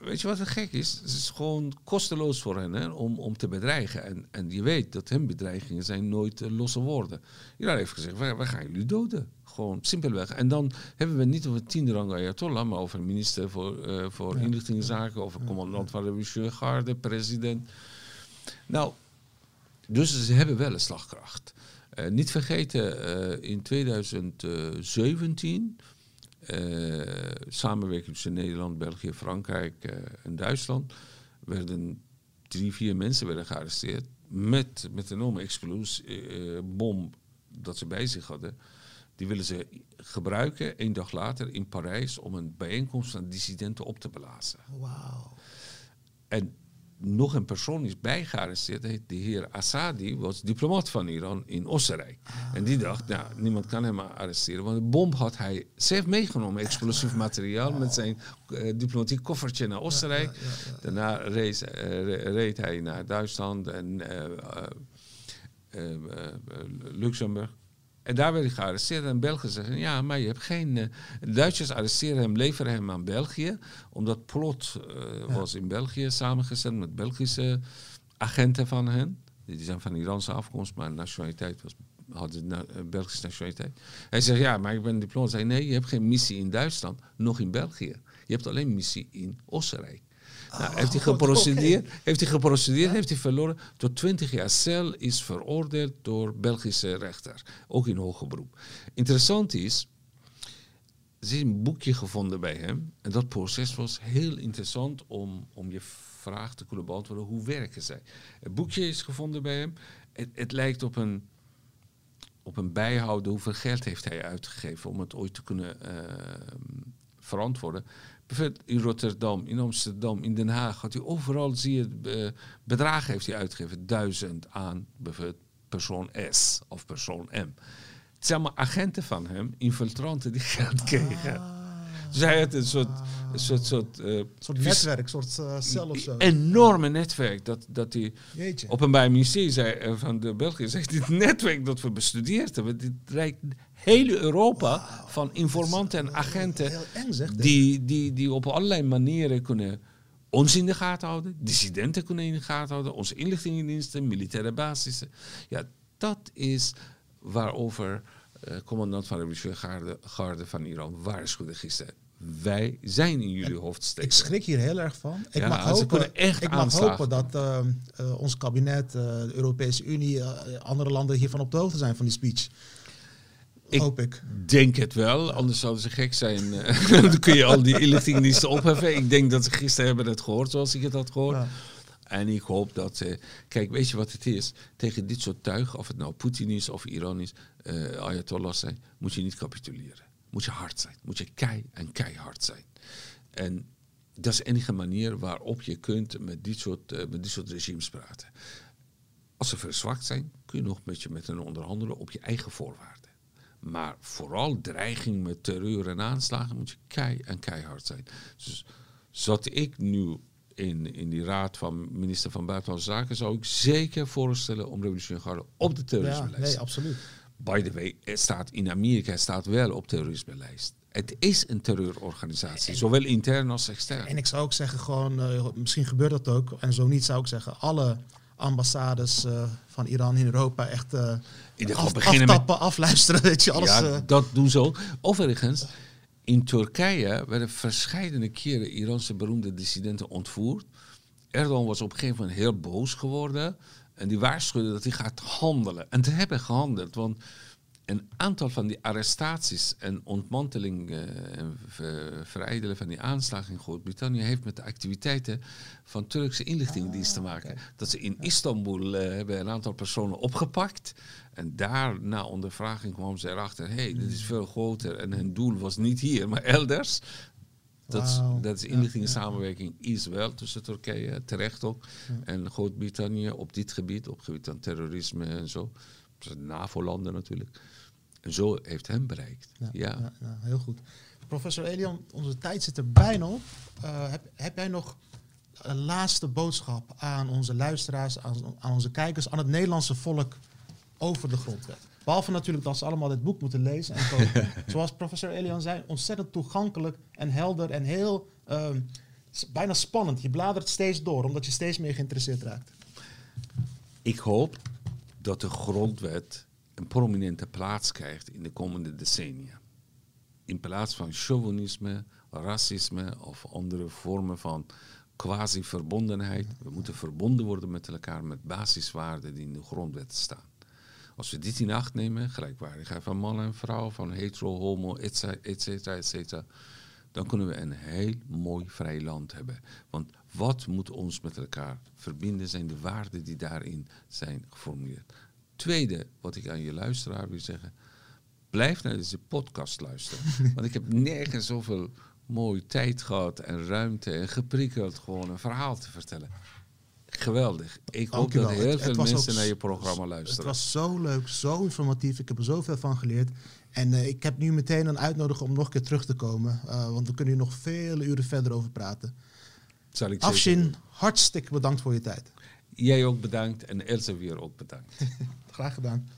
weet je wat het gek is? Het is gewoon kosteloos voor hen hè, om, om te bedreigen. En, en je weet dat hun bedreigingen zijn nooit eh, losse woorden. Iran heeft gezegd, wij, wij gaan jullie doden. Gewoon simpelweg. En dan hebben we het niet over tiende rang Ayatollah, maar over minister voor, eh, voor inlichtingenzaken, over commandant van de garde, president. Nou, dus ze hebben wel een slagkracht. Eh, niet vergeten, in 2017, eh, samenwerking tussen Nederland, België, Frankrijk eh, en Duitsland, werden drie, vier mensen werden gearresteerd met, met een enorme explosiebom dat ze bij zich hadden. Die willen ze gebruiken één dag later in Parijs om een bijeenkomst van dissidenten op te blazen. Wauw. En nog een persoon is bijgearresteerd. De heer Assadi was diplomaat van Iran in Oostenrijk. En die dacht, nou, niemand kan hem arresteren. Want de bom had hij zelf meegenomen. Explosief materiaal met zijn eh, diplomatiek koffertje naar Oostenrijk. Daarna reed, eh, re- reed hij naar Duitsland en eh, Luxemburg. En daar werd hij gearresteerd. En Belgen zeggen, ja, maar je hebt geen... eh, Duitsers arresteren hem, leveren hem aan België. Omdat Plot eh, was in België samengesteld met Belgische agenten van hen. Die zijn van Iraanse afkomst, maar nationaliteit was, hadden na, eh, Belgische nationaliteit. Hij zegt, ja, maar ik ben diplomaat. Hij zei, nee, je hebt geen missie in Duitsland, nog in België. Je hebt alleen missie in Oostenrijk. Nou, heeft hij geprocedeerd, heeft hij geprocedeerd, heeft hij verloren. Tot 20 jaar cel is veroordeeld door Belgische rechter, ook in hoger beroep. Interessant is, er is een boekje gevonden bij hem. En dat proces was heel interessant om, om je vraag te kunnen beantwoorden. Hoe werken zij? Het boekje is gevonden bij hem. Het, het lijkt op een, op een bijhouden. Hoeveel geld heeft hij uitgegeven om het ooit te kunnen eh, verantwoorden. Bijvoorbeeld in Rotterdam, in Amsterdam, in Den Haag. Had hij overal, zie je, eh, bedragen heeft hij uitgegeven. Duizend aan bijvoorbeeld persoon S of persoon M. Het zijn allemaal agenten van hem, infiltranten die geld kregen. Dus hij had een soort, een soort, soort, eh, soort netwerk, een soort eh, cel of zo. enorme netwerk. Dat, dat hij Jeetje. Openbaar Ministerie zei, van de België zegt, dit netwerk dat we bestudeerd hebben, dit reikt hele Europa van informanten en agenten eng zeg. die, die, die op allerlei manieren kunnen ons in de gaten houden, dissidenten kunnen in de gaten houden, onze inlichtingendiensten, militaire basissen. Ja, dat is waarover eh, commandant van de revolutionaire garde, garde van Iran waarschuwde gisteren. Wij zijn in jullie Ik hoofdsteden. schrik hier heel erg van. Ik Ja, mag hopen, echt ik mag hopen dat eh, ons kabinet, de Europese Unie, andere landen hiervan op de hoogte zijn van die speech. Ik- Hoop ik. denk het wel, anders zouden ze gek zijn. eh, dan kun je al die inlichtingendiensten opheffen. Ik denk dat ze gisteren hebben het gehoord zoals ik het had gehoord. Ja. En ik hoop dat... eh, kijk, weet je wat het is? Tegen dit soort tuig, of het nou Poetin is of Iran is, Ayatollahs zijn, moet je niet capituleren. Moet je hard zijn. Moet je kei en keihard zijn. En dat is de enige manier waarop je kunt met dit soort, eh, met dit soort regimes praten. Als ze verzwakt zijn, kun je nog met, je met hen onderhandelen op je eigen voorwaarden. Maar vooral dreiging met terreur en aanslagen moet je kei en keihard zijn. Dus zat ik nu in, in die raad van minister van Buitenlandse Zaken, zou ik zeker voorstellen om revolutionaire garde op de Ja, terrorisme-lijst. nee, absoluut. By the way, het staat in Amerika het staat wel op terrorisme-lijst. Het is een terreurorganisatie, zowel intern als extern. En ik zou ook zeggen, gewoon, eh, misschien gebeurt dat ook. En zo niet zou ik zeggen, alle ambassades eh, van Iran in Europa echt eh In af, beginnen met afluisteren. Weet je, alles. ja, eh, dat doen ze ook. Overigens, in Turkije werden verschillende keren Iraanse beroemde dissidenten ontvoerd. Erdogan was op een gegeven moment heel boos geworden. En die waarschuwde dat hij gaat handelen. En te hebben gehandeld. Want een aantal van die arrestaties en ontmanteling eh, en ver- verijdelen van die aanslagen in Groot-Brittannië heeft met de activiteiten van Turkse inlichtingendienst te maken. Dat ze in Istanbul eh, hebben een aantal personen opgepakt. En daar na ondervraging kwam ze erachter, hé, hey, dit is veel groter. En hun doel was niet hier, maar elders. Dat, is- dat is inlichtingensamenwerking is wel tussen Turkije, terecht ook, en Groot-Brittannië op dit gebied, op het gebied van terrorisme en zo. NAVO-landen natuurlijk. En zo heeft hem bereikt. Ja. Ja, ja, heel goed. Professor Elian, onze tijd zit er bijna op. Eh, heb, heb jij nog een laatste boodschap aan onze luisteraars, aan, aan onze kijkers, aan het Nederlandse volk over de grondwet? Behalve natuurlijk dat ze allemaal dit boek moeten lezen en kopen. Zoals professor Elian zei, ontzettend toegankelijk en helder en heel ehm, bijna spannend. Je bladert steeds door, omdat je steeds meer geïnteresseerd raakt. Ik hoop dat de grondwet een prominente plaats krijgt in de komende decennia. In plaats van chauvinisme, racisme of andere vormen van quasi-verbondenheid. We moeten verbonden worden met elkaar met basiswaarden die in de grondwet staan. Als we dit in acht nemen, gelijkwaardigheid van man en vrouw, van hetero, homo, et cetera, et cetera, et cetera, dan kunnen we een heel mooi vrij land hebben. Want wat moet ons met elkaar verbinden zijn de waarden die daarin zijn geformuleerd. Tweede, wat ik aan je luisteraar wil zeggen, blijf naar deze podcast luisteren. Want ik heb nergens zoveel mooie tijd gehad en ruimte en geprikkeld gewoon een verhaal te vertellen. Geweldig. Ik hoop dat heel Het- veel het mensen naar je programma Het luisteren. was zo leuk, zo informatief. Ik heb er zoveel van geleerd. En eh, ik heb nu meteen een uitnodiging om nog een keer terug te komen. eh, want we kunnen hier nog vele uren verder over praten. Zal ik Afshin, hartstikke bedankt voor je tijd. Jij ook bedankt en Elsevier ook bedankt. Graag gedaan.